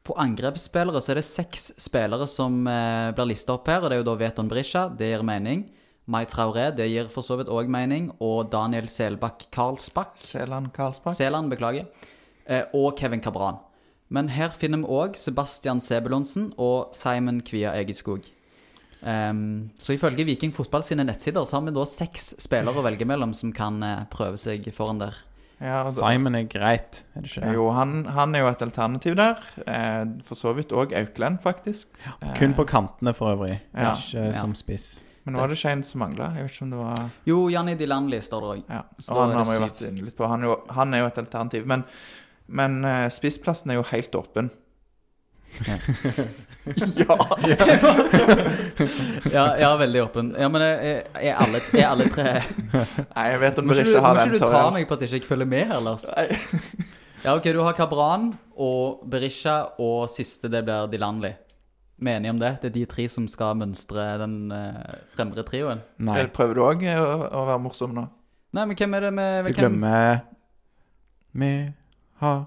på angrepsspillere så er det seks spillere som eh, blir lista opp her, og det er jo da Veton Brisja, det gir mening. Mai Traoré, det gir for så vidt òg mening. Og Daniel Selbakk Karlsbakk. Seland Karlsbakk. Seland, beklager. Eh, og Kevin Cabran. Men her finner vi òg Sebastian Sebulonsen og Simon Kvia Egeskog. Um, så ifølge Viking fotball sine nettsider så har vi da seks spillere å velge mellom som kan eh, prøve seg foran der. Ja, da- Simon er greit, er det ikke det? jo, han, han er jo et alternativ der. Eh, for så vidt òg Aukland, faktisk. Kun på kantene for øvrig, Ja, ikke ja. som spiss. Men nå var det ikke en som mangla. Det var Jo, Janni Dilanli står der òg. Ja, og han har vi vært inne litt på. Han er jo, han er jo et alternativ. Men, men eh, spissplassen er jo helt åpen. Ja! Ja, ja, veldig åpen. Ja, men er, er, alle, er alle tre Nei, jeg vet om dere ikke, har har må den. ikke du ta meg på at jeg ikke følger med her, Lars? Nei. Ja, ok, du har Cabran og Berisha, og siste det blir Dilanli. Vi er enige om det? Det er de tre som skal mønstre den uh, fremre trioen? Nei, Eh, Prøver du òg å, å være morsom nå? Nei, men hvem er det med du hvem? glemmer Vi har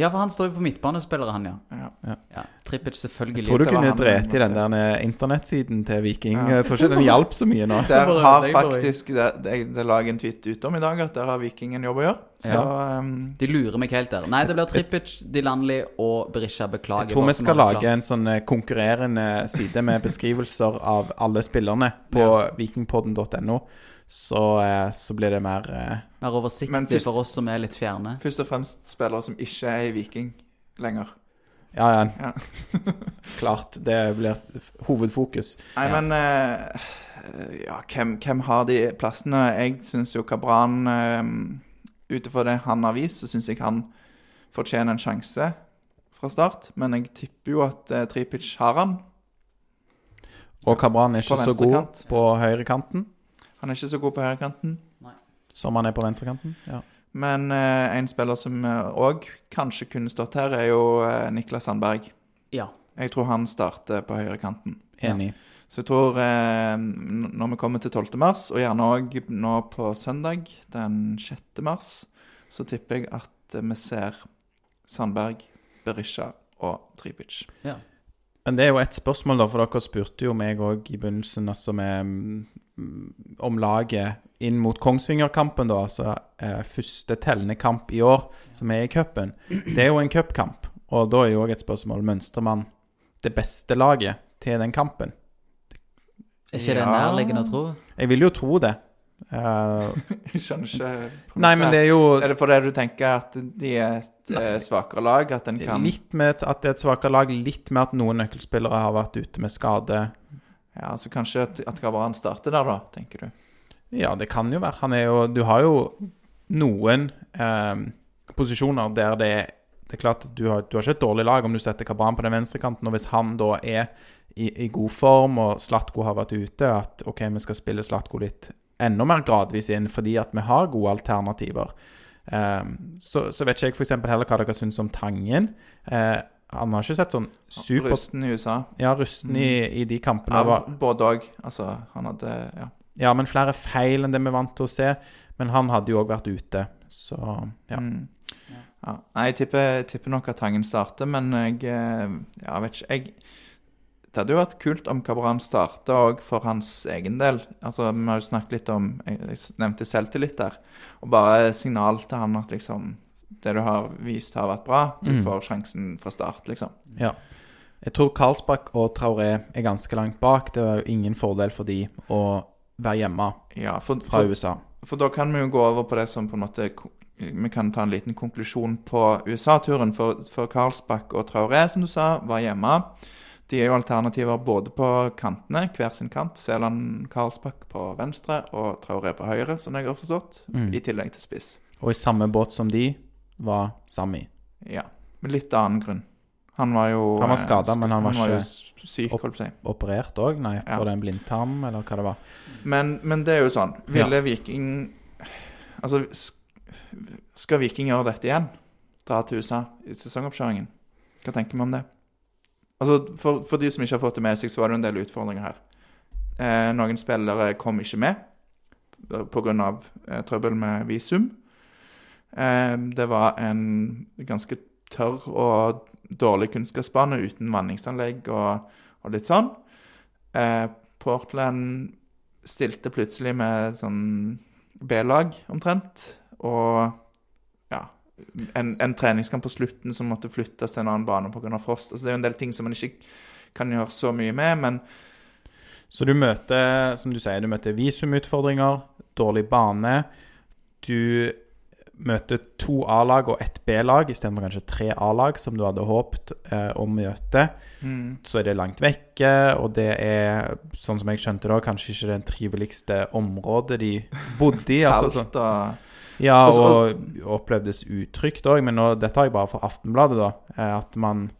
Ja, for han står jo på midtbanespillere, han, ja. Ja. ja. Trippic, selvfølgelig. Jeg Tror du kunne drept i den der internettsiden til Viking? Ja. Jeg tror ikke den hjalp så mye nå. Der har faktisk Det, det, la jeg en tweet ut om i dag, at der har Viking en jobb å gjøre. Så um, De lurer meg helt der. Nei, det blir Trippic, Dilanli og Berisha. Beklager. Jeg tror vi skal lage en sånn eh, konkurrerende side med beskrivelser av alle spillerne på vikingpodden.no. Så, eh, så blir det mer eh. Mer oversiktlig først- for oss som er litt fjerne. først og fremst spillere som ikke er i Viking lenger. Ja, ja. Ja. Klart. Det blir hovedfokus. Nei, Ja. men uh, Ja, hvem, hvem har de plassene? Jeg syns jo Kabran uh, Ut ifra det han har vist, så syns jeg han fortjener en sjanse fra start. Men jeg tipper jo at uh, Tripic har han. Og Kabran er ikke så god venstrekant. på høyrekanten Han er ikke så god på høyrekanten. som han er på venstrekanten. Ja. Men eh, en spiller som òg kanskje kunne stått her, er jo eh, Niklas Sandberg. Ja. Jeg tror han starter på høyrekanten. Enig. Så jeg tror eh, når vi kommer til 12. mars, og gjerne òg nå på søndag den 6. mars, så tipper jeg at eh, vi ser Sandberg, Berisha og Tripic. ja. Men det er jo et spørsmål, da, for dere spurte jo meg òg i begynnelsen altså med, mm, om laget inn mot Kongsvinger-kampen, da. Altså eh, første tellende kamp i år som er i cupen. Det er jo en cupkamp, og da er jo òg et spørsmål mønstrer man det beste laget til den kampen. Er ikke det Ja. nærliggende å tro? Jeg vil jo tro det. Uh, Jeg skjønner ikke nei, men det er jo Er det fordi du tenker at de er et nei, svakere lag? At en kan litt med at det er et svakere lag, litt med at noen nøkkelspillere har vært ute med skade. Ja, så kanskje at, at Kabran starter der, da, tenker du? Ja, det kan jo være. Han er jo Du har jo noen eh, posisjoner der det er Det er klart du har, du har ikke et dårlig lag om du setter Kabran på den venstrekanten, og hvis han da er i, i god form, og Slatko har vært ute, at OK, vi skal spille Slatko litt enda mer gradvis inn fordi at vi har gode alternativer. Eh, så, så vet ikke jeg f.eks. heller hva dere syns om Tangen. Eh, han har ikke sett sånn super Rusten i USA. Ja, rusten i, i de kampene. Ja, var, både òg. Altså, han hadde Ja. ja, men flere feil enn det vi er vant til å se. Men han hadde jo òg vært ute, så ja. Mm. ja. Nei, jeg tipper, jeg tipper nok at Tangen starter, men jeg eh, Ja, vet ikke jeg, Det hadde jo vært kult om Kabran starta òg for hans egen del. Altså, Vi har jo snakket litt om Jeg, jeg nevnte selvtillit der. Og bare signal til han at liksom Det du har vist, har vært bra. Du Mm. får sjansen fra start, liksom. ja. Jeg tror Karlsbakk og Traoré er ganske langt bak. Det er jo ingen fordel for de å være hjemme Ja, for, fra for, USA. For da kan vi jo gå over på det som på en måte Vi kan ta en liten konklusjon på USA-turen. For, for Karlsbakk og Traoré, som du sa, var hjemme. De er jo alternativer både på kantene, hver sin kant. Seland Karlsbakk på venstre og Traoré på høyre, som jeg har forstått. Mm. I tillegg til spiss. Og i samme båt som de var Sami. Ja. Med litt annen grunn. Han var jo Han var skada, skadet, men han var jo ikke s- syk, holdt å si. Operert òg? Nei, Ja. for den blindtarm, eller hva det var. Men, men det er jo sånn. Ville Viking Altså, skal Viking gjøre dette igjen? Dra til USA i sesongoppkjøringen? Hva tenker vi om det? Altså, for, for de som ikke har fått det med seg, så var det en del utfordringer her. Eh, noen spillere kom ikke med pga. Eh, trøbbel med visum. Eh, det var en ganske tørr og dårlig kunstgressbane uten vanningsanlegg og, og litt sånn. Eh, Portland stilte plutselig med sånn B-lag omtrent, og ja en, en treningskamp på slutten som måtte flyttes til en annen bane pga. frost. Altså, det er jo en del ting som man ikke kan gjøre så mye med, men Så du møter, som du sier, du møter visumutfordringer, dårlig bane. Du møter to A-lag og ett B-lag istedenfor kanskje tre A-lag, som du hadde håpet eh, å møte. mm, Så er det langt vekke, og det er, sånn som jeg skjønte da, kanskje ikke det triveligste området de bodde i. altså sånn- og Ja, Og og opplevdes utrygt òg, men nå, dette har jeg bare fra Aftenbladet, da. eh, At man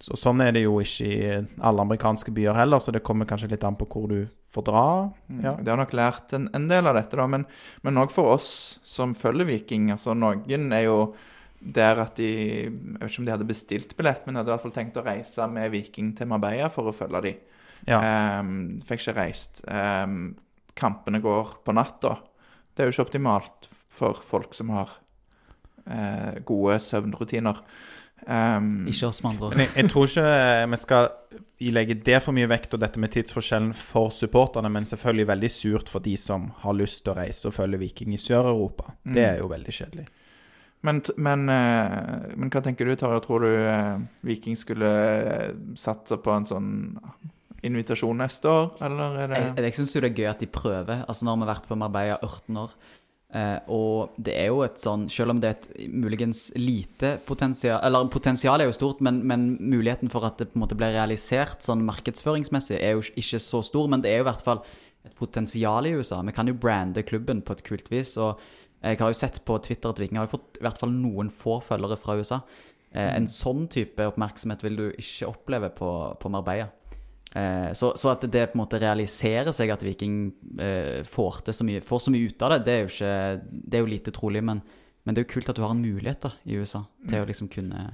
så Sånn er det jo ikke i alle amerikanske byer heller, så det kommer kanskje litt an på hvor du får dra. Mm, Ja. De har nok lært en, en del av dette, da, men men òg for oss som følger Viking. altså Noen er jo der at de Jeg vet ikke om de hadde bestilt billett, men hadde i hvert fall tenkt å reise med Viking til Marbella for å følge de. Ja. Um, fikk ikke reist. Um, kampene går på natta. Det er jo ikke optimalt for folk som har uh, gode søvnrutiner. Ehm, Ikke oss, med andre ord. Jeg, jeg tror ikke vi skal ilegge det for mye vekt og dette med tidsforskjellen for supporterne, men selvfølgelig veldig surt for de som har lyst til å reise og følge Viking i Sør-Europa. Det er jo veldig kjedelig. Men, men, eh, men hva tenker du, Tarjei? Tror du eh, Viking skulle eh, satse på en sånn invitasjon neste år, eller er det Jeg, jeg syns jo det er gøy at de prøver. Altså Nå har vi vært på Marbella 18 år. Eh, og det er jo et sånn Selv om det er et muligens lite potensial Eller potensialet er jo stort, men, men muligheten for at det på en måte blir realisert sånn markedsføringsmessig, er jo ikke så stor. Men det er jo i hvert fall et potensial i USA. Vi kan jo brande klubben på et kult vis. Og jeg har jo sett på Twitter at Viking har jo fått i hvert fall noen få følgere fra USA. Eh, en sånn type oppmerksomhet vil du ikke oppleve på, på Marbella. Eh, så, så, at det på en måte realiserer seg at Viking eh, får, så mye, får, så mye ut av det, det er jo, ikke, det er jo lite trolig. Men, men, det er jo kult at du har en mulighet da, i USA til å liksom kunne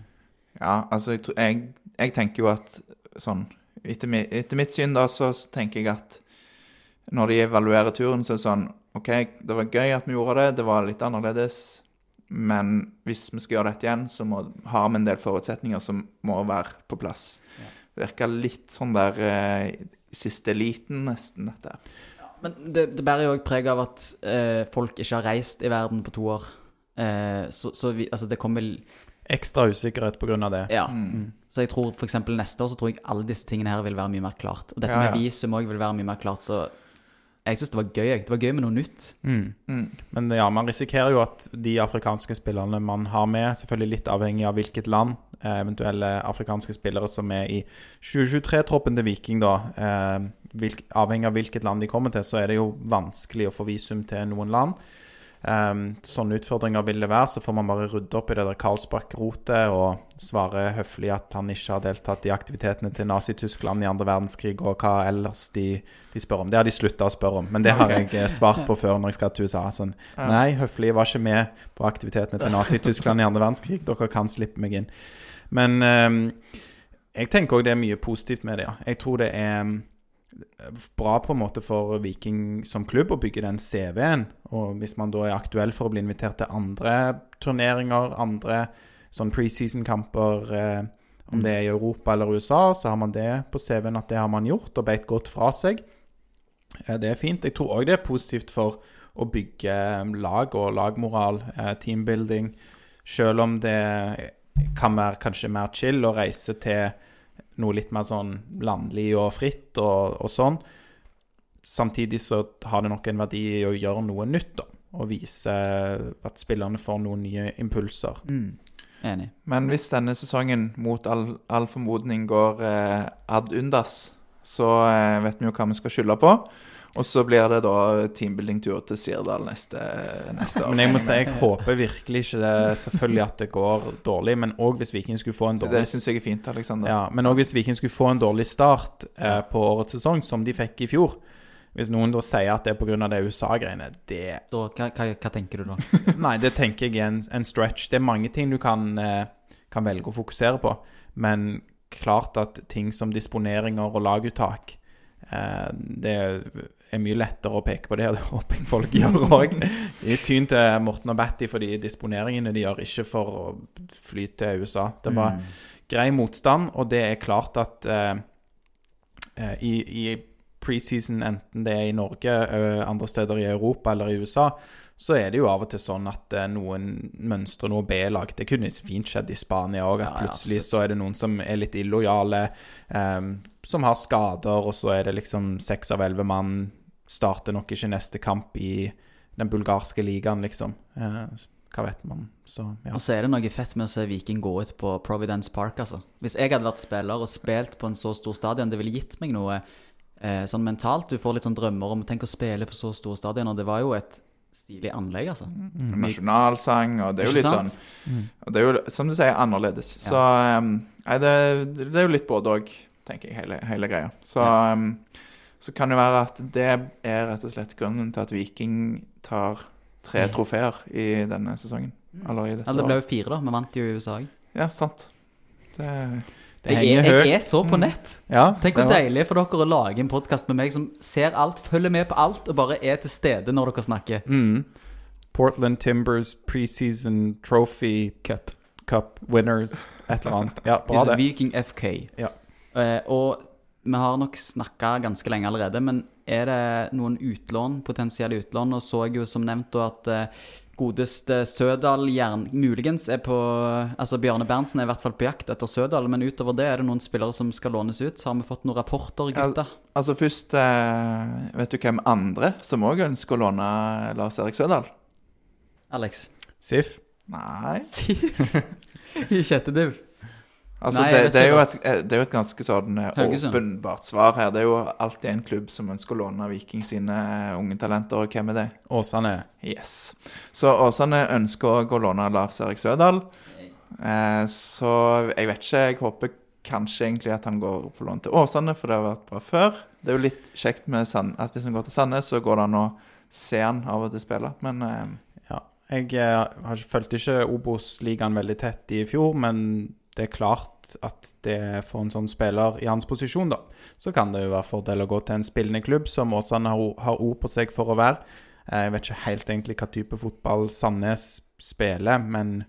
Ja, altså jeg, jeg, jeg tenker jo at sånn etter, etter, mitt syn da, så tenker jeg at når de evaluerer turen, så er det sånn OK, det var gøy at vi gjorde det, det var litt annerledes. Men hvis vi skal gjøre dette igjen, så må, har vi en del forutsetninger som må være på plass. Ja. Det virka litt sånn der eh, siste eliten, nesten, dette her. Men det, det bærer jo òg preg av at eh, folk ikke har reist i verden på to år. Eh, så, så vi, altså det kommer Ekstra usikkerhet pga. det. Ja. Mm. Så jeg tror f.eks. neste år så tror jeg alle disse tingene her vil være mye mer klart. Og dette ja, ja. med visum òg vil være mye mer klart. Så jeg syns det var gøy. Det var gøy med noe nytt. Mm. Mm. Men ja, man risikerer jo at de afrikanske spillerne man har med, selvfølgelig litt avhengig av hvilket land, eh, eventuelle afrikanske spillere som er i 2023-troppen til Viking, da, eh, avhengig av hvilket land de kommer til, så er det jo vanskelig å få visum til noen land. Um, sånne utfordringer vil det være, så får man bare rydde opp i det der Karlsbakk-rotet og svare høflig at han ikke har deltatt i aktivitetene til Nazi-Tyskland i andre verdenskrig, og hva ellers de, de spør om. Det har de slutta å spørre om, men det har jeg eh, svart på før når jeg skal til USA. Sånn, nei, høflig var ikke med på aktivitetene til Nazi-Tyskland i andre verdenskrig. Dere kan slippe meg inn. Men um, jeg tenker òg det er mye positivt med det, ja. Jeg tror det er bra på en måte for Viking som klubb å bygge den CV-en. Og hvis man da er aktuell for å bli invitert til andre turneringer, andre sånn preseason-kamper, eh, om det er i Europa eller USA, så har man det på CV-en at det har man gjort, og beit godt fra seg. Eh, det er fint. Jeg tror òg det er positivt for å bygge lag og lagmoral, eh, teambuilding, selv om det kan være kanskje mer chill å reise til noe litt mer sånn landlig og fritt og, og, sånn. Samtidig så har det nok en verdi i å gjøre noe nytt, da. Og vise at spillerne får noen nye impulser. Mm. Enig. Men hvis denne sesongen mot all, all formodning går eh, ad undas, så eh, vet vi jo hva vi skal skylde på. Og så blir det da teambuilding-tur til Sirdal neste, neste, år. Men jeg må si jeg håper virkelig ikke det selvfølgelig at det går dårlig, men òg hvis Viking skulle få en dårlig Det syns jeg er fint, Alexander. Ja, Men òg hvis Viking skulle få en dårlig start eh, på årets sesong, som de fikk i fjor. Hvis noen da sier at det er pga. det USA-greiene, det da, hva, hva, hva, tenker du da? Nei, det tenker jeg er en, en, stretch. Det er mange ting du kan, eh, kan velge å fokusere på, men klart at ting som disponeringer og laguttak eh, det er mye lettere å peke på det, og det håper jeg folk gjør òg. Tyn til Morten og Batty for de disponeringene de gjør, ikke for å fly til USA. Det var mm. grei motstand, og det er klart at eh, i, i preseason, enten det er i Norge, uh, andre steder i Europa eller i USA, så er det jo av og til sånn at uh, noen mønstrer noe B-lag. Det kunne fint skjedd i Spania òg, at plutselig så er det noen som er litt illojale. Um, som har skader, og så er det liksom seks av elleve mann starter nok ikke neste kamp i den bulgarske ligaen, liksom. Eh, hva vet man? Så, ja. Og så er det noe fett med å se Viking gå ut på Providence Park, altså. Hvis jeg hadde vært spiller og spilt på en så stor stadion, det ville gitt meg noe eh, sånn mentalt. Du får litt sånn drømmer om tenk å spille på så stor stadion, og det var jo et stilig anlegg, altså. Mm. Nasjonalsang, og det er jo litt sånn mm. Og det er jo, som du sier, annerledes. Ja. Så um, nei, det, det, er jo litt både òg, tenker jeg, hele, hele greia. Så ja. um, så kan det være at det er rett og slett grunnen til at Viking tar tre trofeer i denne sesongen. Mm. Eller i dette ja, det ble jo fire, da. Vi vant jo i USA òg. Ja, sant. Det, det jeg, er, jeg er så på mm. nett. Mm. Ja, Tenk hvor deilig for dere å lage en podkast med meg som ser alt, følger med på alt og bare er til stede når dere snakker. Mm. Portland Timbers preseason trophy cup. cup winners, et eller annet. Ja, bra det. Viking FK. Ja. Uh, og vi har nok snakka ganske lenge allerede, men er det noen utlån, potensielle utlån? Og så jeg jo som nevnt at uh, godeste Sødal gjerne muligens er på Altså Bjarne Berntsen er i hvert fall på jakt etter Sødal, men utover det er det noen spillere som skal lånes ut. Så har vi fått noen rapporter, gutta? Al altså først uh, Vet du hvem andre som òg ønsker å låne Lars Erik Sødal? Alex? Sif? Nei. Sif? I sjette div. Altså, Nei, det, det, er jo et, eh, det er jo et ganske sånn eh, åpenbart svar her. Det er jo alltid en klubb som ønsker å låne Viking sine eh, unge talenter, og hvem er det? Åsane? Yes. Så Åsane ønsker òg å låne Lars Erik Sødal. Eh, så jeg vet ikke. Jeg håper kanskje egentlig at han går på lån til Åsane, for det har vært bra før. Det er jo litt kjekt med Sand at hvis han går til Sandnes, så går det an å se han av og til spille. Men eh, Ja. Jeg har ikke- fulgte ikke Obos-ligaen veldig tett i fjor, men det er klart at det for en sånn spiller i hans posisjon, da, så kan det jo være fordel å gå til en spillende klubb som Åsane har, har ord på seg for å være. Eh, Jeg vet ikke helt egentlig hva type fotball Sandnes spiller, men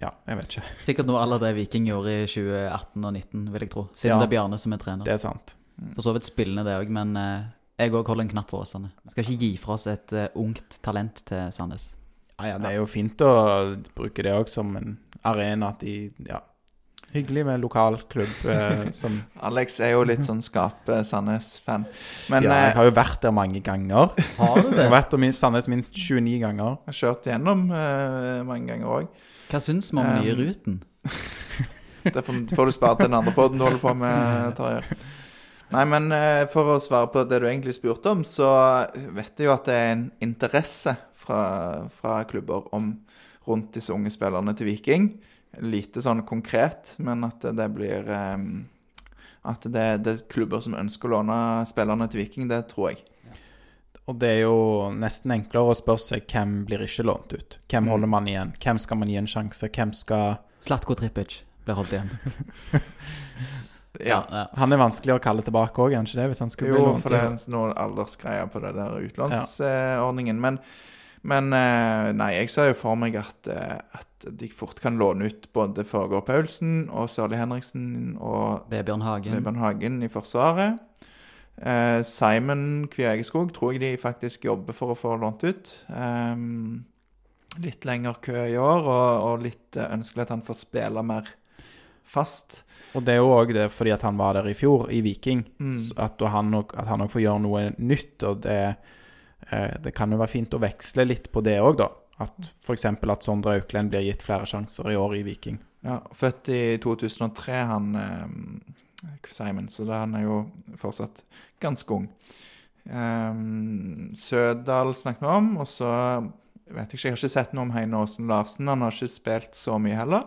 ja, jeg vet ikke. Sikkert noe alle det Viking gjorde i 2018 og 2019, vil jeg tro. Siden Ja. det er Bjarne som er trener. Det er sant. For så vidt spillende, det òg, men eh, jeg òg holder en knapp på Åsane. Skal ikke gi fra oss et eh, ungt talent til Sandnes. Ja, ja, det er jo fint å bruke det òg som en arena at de Ja. Hyggelig med lokal klubb eh, som Alex er jo litt sånn Skape-Sandnes-fan. Men Ja, eh, jeg har jo vært der mange ganger. Har du Jeg har vært der minst, Sandnes minst 29 ganger. jeg har kjørt gjennom eh, mange ganger òg. Hva syns vi om den nye Um, ruten? Det får, får du spare til den andre poden du holder på med, Tarjei. Nei, men eh, for å svare på det du egentlig spurte om, så vet jeg jo at det er en interesse fra, fra klubber om rundt disse unge spillerne til Viking. Lite sånn konkret, men at det blir eh, At det, det er klubber som ønsker å låne spillerne til Viking, det tror jeg. Og det er jo nesten enklere å spørre seg hvem blir ikke lånt ut. Hvem holder man igjen? Hvem skal man gi en sjanse? Hvem skal Slatko Tripic blir holdt igjen. Ja. ja. Han er vanskelig å kalle tilbake òg, er han ikke det? Hvis han skulle bli Jo, for det er ut. noen aldersgreier på det der utlånsordningen. Men, men eh, nei, jeg ser jo for meg at, eh, at de fort kan låne ut både Fagergaard Paulsen og Sørli Henriksen og Vebjørn Hagen. Vebjørn Hagen i Forsvaret. Eh, Simon Kvia Egeskog tror jeg de faktisk jobber for å få lånt ut. Ehm, litt lengre kø i år, og, og litt ønskelig at han får spille mer fast. Og det er jo òg det fordi at han var der i fjor, i Viking. Mm. At han òg får gjøre noe nytt. Og det, det kan jo være fint å veksle litt på det òg, da. At f.eks. at Sondre Auklend blir gitt flere sjanser i år i Viking. Ja, født i 2003, han eh, Simon, så da han er jo fortsatt ganske ung. Um, Sødal snakket vi om, og så vet jeg ikke, jeg har ikke sett noe om Heine Aasen Larsen. Han har ikke spilt så mye heller.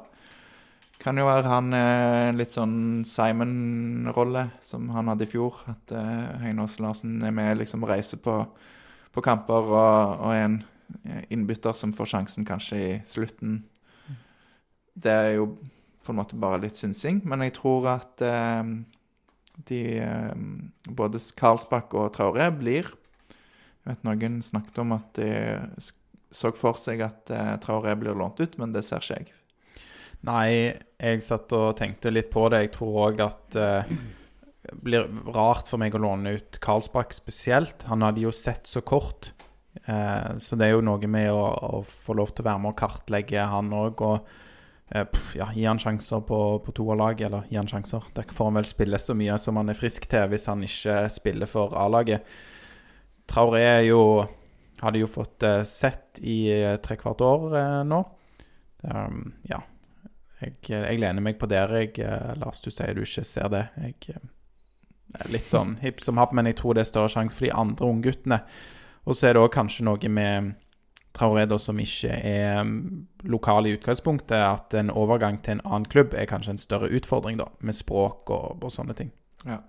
Kan jo være han eh, litt sånn Simon-rolle som han hadde i fjor. At eh, Heine Aasen Larsen er med liksom reiser på, på kamper og, og en innbytter som får sjansen kanskje i slutten. Det er jo på en måte bare litt synsing, men jeg tror at eh, de eh, Både Karlsbakk og Traoré blir Jeg vet noen snakket om at de så for seg at eh, Traoré blir lånt ut, men det ser ikke jeg. Nei, jeg satt og tenkte litt på det. Jeg tror òg at eh, blir rart for meg å låne ut Karlsbakk spesielt. Han hadde jo sett så kort. Eh, så det er jo noe med å, å få lov til å være med og kartlegge han òg. Og eh, ja, gi han sjanser på, på toerlaget, eller gi han sjanser. Der får han vel spille så mye som han er frisk til, hvis han ikke spiller for A-laget. Traoré er jo hadde jo fått eh, sett i eh, trekvart år eh, nå. Um, ja. Jeg, jeg lener meg på dere. Jeg, eh, Lars, du sier du ikke ser det. Jeg litt sånn hipp som happ, men jeg tror det er større sjanse for de andre ungguttene. Og så er det òg kanskje noe med Traoré som ikke er mm, lokal i utgangspunktet, at en overgang til en annen klubb er kanskje en større utfordring, da, med språk og, og sånne ting. Ja.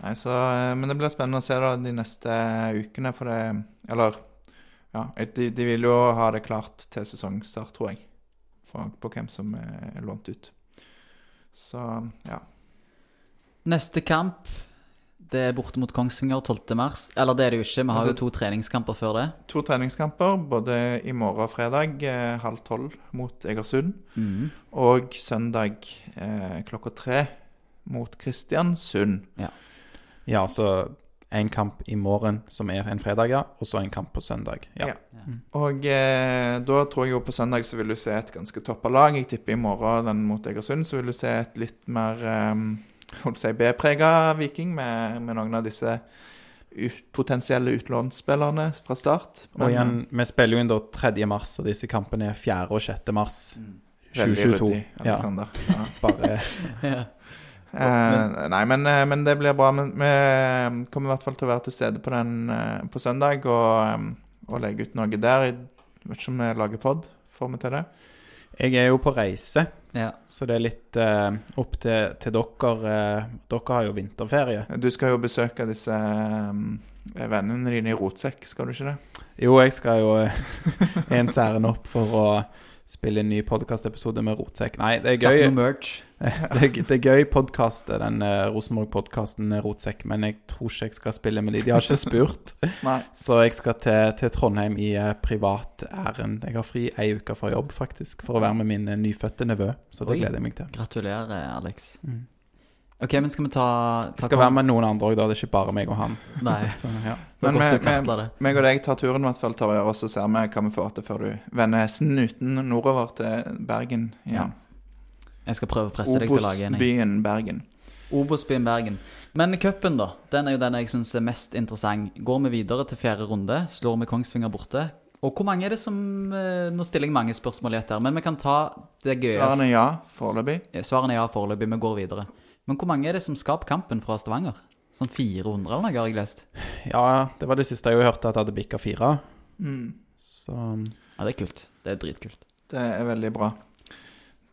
Nei, så, eh, men det blir spennende å se da de neste ukene, for det Eller ja, de, de vil jo ha det klart til sesongstart, tror jeg. for, på hvem som er lånt ut. Så ja. Neste kamp det er borte mot Kongsvinger 12. mars. Eller det er det jo ikke, vi har jo to treningskamper før det. To treningskamper, både i morgen og fredag eh, halv tolv mot Egersund. Mm. Og søndag eh, klokka tre mot Kristiansund. Ja, så en kamp i morgen, som er en fredag, ja, og så en kamp på søndag. Ja. Ja. Og eh, da tror jeg jo på søndag så vil du se et ganske toppa lag. Jeg tipper i morgen den mot Egersund så vil du se et litt mer eh, holdt B-prega Viking med, med noen av disse ut, potensielle utlånsspillerne fra start. Og igjen, vi spiller jo inn da 3. mars, og disse kampene er 4. og 6. mars veldig 2022. ryddig, Ja, Alexander. Ja. bare Eh, nei, men, eh, men det blir bra. Men vi kommer i hvert fall til å være til stede på den eh, på søndag og, eh, og legge ut noe der. Jeg vet ikke om vi lager pod. Får vi til det? Jeg er jo på reise, Ja. så det er litt uh, opp til, til dere. Uh, dere har jo vinterferie. Du skal jo besøke disse um, vennene dine i Rotsekk, skal du ikke det? Jo, jeg skal jo eh, en særen opp for å spille en ny podkastepisode med Rotsekk. Nei, det er Skaffe gøy. noe merch. Det er, det er gøy podkast, den uh, Rosenborg-podkasten Rotsekk, men jeg tror ikke jeg skal spille med de. De har ikke spurt. Så jeg skal til, til Trondheim i uh, privat ærend. Jeg har fri ei uke fra jobb, faktisk, for å være med min nyfødte nevø. Så det Oi. gleder jeg meg til. Gratulerer, Alex. Mm. Ok, men skal vi ta, ta Jeg skal være med noen andre òg, da. Det er ikke bare meg og han. Nei, Så, ja. Men. Meg og deg tar turen i hvert fall, Torje, og så ser vi hva vi får til før du vender snuten nordover til Bergen igjen. Jeg skal prøve å presse deg til å lage en. Obosbyen Bergen. Obos-byen Bergen. Men cupen, da. Den er jo den jeg syns er mest interessant. Går vi videre til fjerde runde, slår vi Kongsvinger borte. Og hvor mange er det som eh, Nå stiller jeg mange spørsmål i ett her, men vi kan ta det gøyeste. Svarene er ja, foreløpig. Svarene er ja foreløpig. Vi går videre. Men hvor mange er det som skal på kampen fra Stavanger? Sånn 400 eller noe, har jeg lest. ja, det var det siste jeg hørte, at jeg hadde bikka fire. Mm. Så Ja, det er kult. Det er dritkult. Det er veldig bra.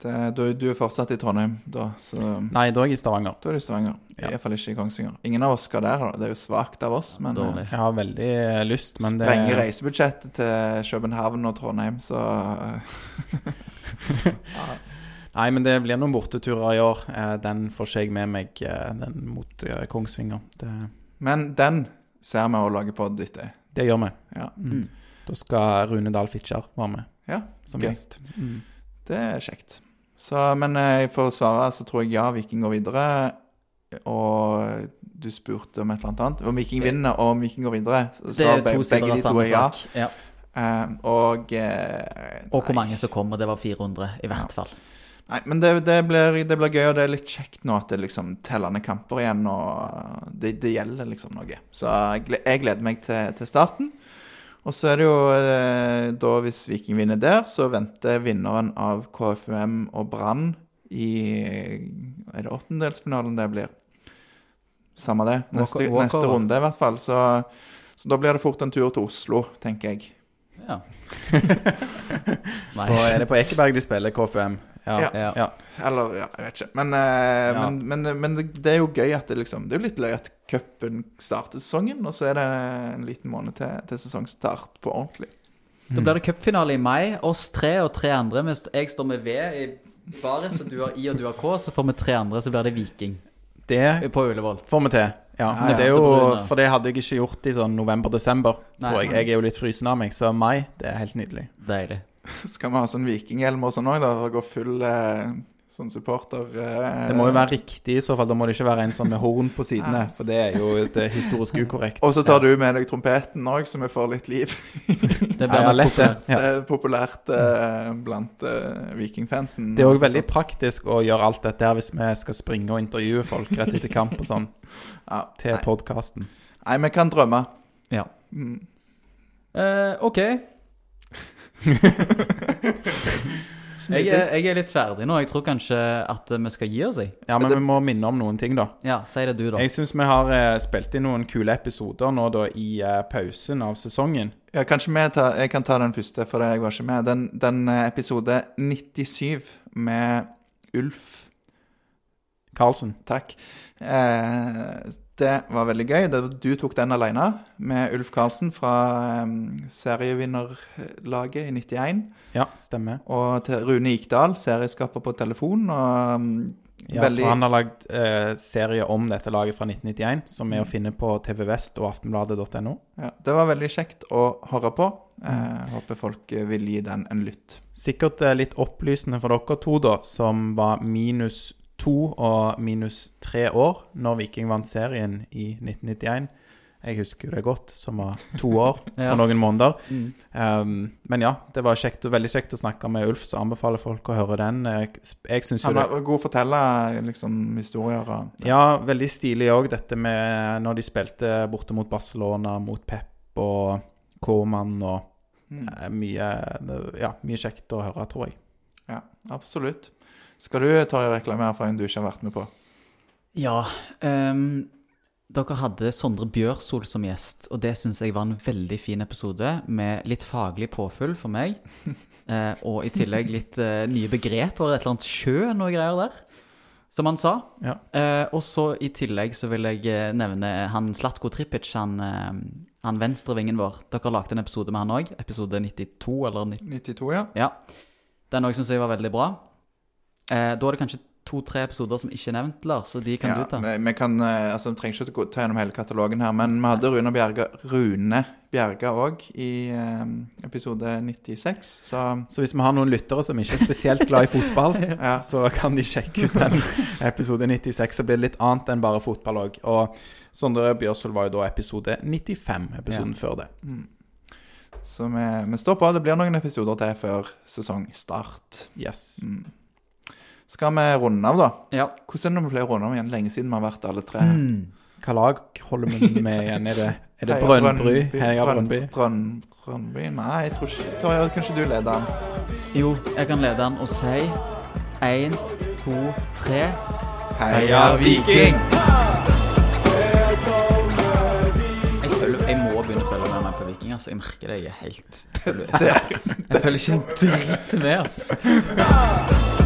Det, du, du er fortsatt i Trondheim, da, så Nei, da er jeg i Stavanger. da er du i Stavanger. Ja. Iallfall ikke i Kongsvinger. Ingen av oss skal der. da. Det er jo svakt av oss, men Dårlig. Jeg har veldig eh, lyst, men det sprenger reisebudsjettet til København og Trondheim, så Nei, men det blir noen borteturer i år. Eh, Den får ikke jeg med meg, eh, den mot eh, Kongsvinger. Det, Men den ser vi og lager pod etter. det gjør vi. Ja. Mm. Da skal Rune Dahl Fitjar være med ja, som okay. gjest. Mm. det er kjekt. Så, men eh, for å svare, så tror jeg ja, Viking går videre. Og du spurte om et eller annet. Om Viking vinner og om Viking går videre. Så, Det er to sider av samme ja. sak. Ja. Uh, og uh, Og hvor mange som kommer. Det var 400, i hvert fall. Nei, men det, det, blir, det blir gøy, og det er litt kjekt nå at det er liksom tellende kamper igjen, og det, det gjelder liksom noe. Så jeg, jeg gleder meg til, til starten. Og så er det jo eh, da, hvis Viking vinner der, så venter vinneren av KFUM og Brann i Er det åttendelsfinalen det blir? Samme det. Neste, Walk- neste runde, i hvert fall. Så, så da blir det fort en tur til Oslo, tenker jeg. Ja. nice. På, er det på Ekeberg de spiller KFUM? Ja. Ja. Ja. ja. Eller, ja, jeg vet ikke. Men, eh, Ja. men, men, men det, det er jo gøy at det liksom Det er jo litt løy at cupen starter sesongen, og så er det en liten måned til, til sesongstart på ordentlig. Da blir det cupfinale i mai. Oss tre og tre andre. Mens jeg står med V i baris, og du har I og du har K, så får vi tre andre, så blir det Viking Det på Ullevål. får vi til. Ja, Ja, ja. det er jo, For det hadde jeg ikke gjort i sånn november-desember, tror jeg. Jeg er jo litt frysen av meg, så mai, det er helt nydelig. Deilig. Skal vi ha sånn vikinghjelm og sånn òg, da? Og gå full eh, sånn supporter eh, Det må jo være riktig i så fall. Da må det ikke være en sånn med horn på sidene, for det er jo et eh, historisk ukorrekt. Og så tar du med deg trompeten òg, så vi får litt liv. Det blir ja, lett populært. Ja. Det er populært eh, blant eh, vikingfansen. Det er òg veldig praktisk å gjøre alt dette her hvis vi skal springe og intervjue folk rett etter kamp og sånn, ja, til podkasten. nei, vi kan drømme. Ja. Mm. Eh, OK. Jeg er, jeg er litt ferdig nå. Jeg tror kanskje at vi skal gi oss, jeg. Ja, men vi må minne om noen ting, da. Ja, si det du, da. Jeg syns vi har eh, spilt inn noen kule episoder nå da i eh, pausen av sesongen. Ja, kanskje vi tar, jeg kan ta den første, for jeg var ikke med. Den, den eh, episode 97 med Ulf Karlsen. Takk. Eh, det var veldig gøy. Du tok den alene med Ulf Karlsen fra eh, serievinnerlaget i 91. Ja, stemmer. Og til Rune Ikdal, serieskaper på telefon. Og mm, Ja, veldig for han har lagd eh, serie om dette laget fra 1991, som er å finne på TV Vest og aftenbladet.no. ja, Det var veldig kjekt å høre på. Eh, håper folk eh, vil gi den en lytt. Sikkert litt opplysende for dere to, da, som var minus to og minus tre år når Viking vant serien i 1991. Jeg husker jo det godt, som var to år Ja. og noen måneder. Mm. Um, men ja, det var kjekt, veldig kjekt å snakke med Ulf, så anbefaler folk å høre den. Jeg, jeg synes jo Han det var god å fortelle liksom, historier Ja. Ja, veldig stilig òg, dette med når de spilte borte mot Barcelona, mot Pep og Koman og Mm. eh, mye, ja, mye kjekt å høre, tror jeg. Ja, absolutt. Skal du ta og reklamere for en du ikke har vært med på? Ja. Um, dere hadde Sondre Bjørsol som gjest, og det syns jeg var en veldig fin episode med litt faglig påfyll for meg. uh, og i tillegg litt uh, nye begreper, et eller annet sjø, noe greier der. Som han sa. Ja. Eh, og så i tillegg så vil jeg eh, nevne han Slatko Tripic, han, eh, han venstrevingen vår. Dere lagde en episode med han òg. Episode 92 eller 90. 92, ja. Ja. Den òg syns jeg var veldig bra. Eh, da er det kanskje to-tre episoder som ikke er nevnt, Lars, så de kan ja du ta. vi, vi kan, eh, altså, vi trenger ikke å ta gjennom hele katalogen her, men vi hadde Rune Bjerga Rune Bjerga òg i eh, episode 96, så Så hvis vi har noen lyttere som ikke er spesielt glad i fotball, ja. så kan de sjekke ut den episode 96. Så blir det litt annet enn bare fotball òg. Og Sondre Bjørsvold var jo da episode 95, episoden før det. Så vi, vi står på. Det blir noen episoder til før sesongstart. Yes. Mm. Skal vi runde av, da? Ja. Hvordan er det når vi pleier å runde av igjen? Lenge siden vi har vært alle tre. Mm. Hva lag holder vi med igjen? Er det, er det Heia Brønnby? Heia Brønn- Brønnby. Brønn- Brønnby? Nei, jeg tror ikke Torje, kanskje du leder den? Jo, jeg kan lede den og si én, to, tre. Heia Viking! Meg. Altså. Jeg merker det. Jeg er helt Jeg følger jeg føler ikke en dritt med. Altså.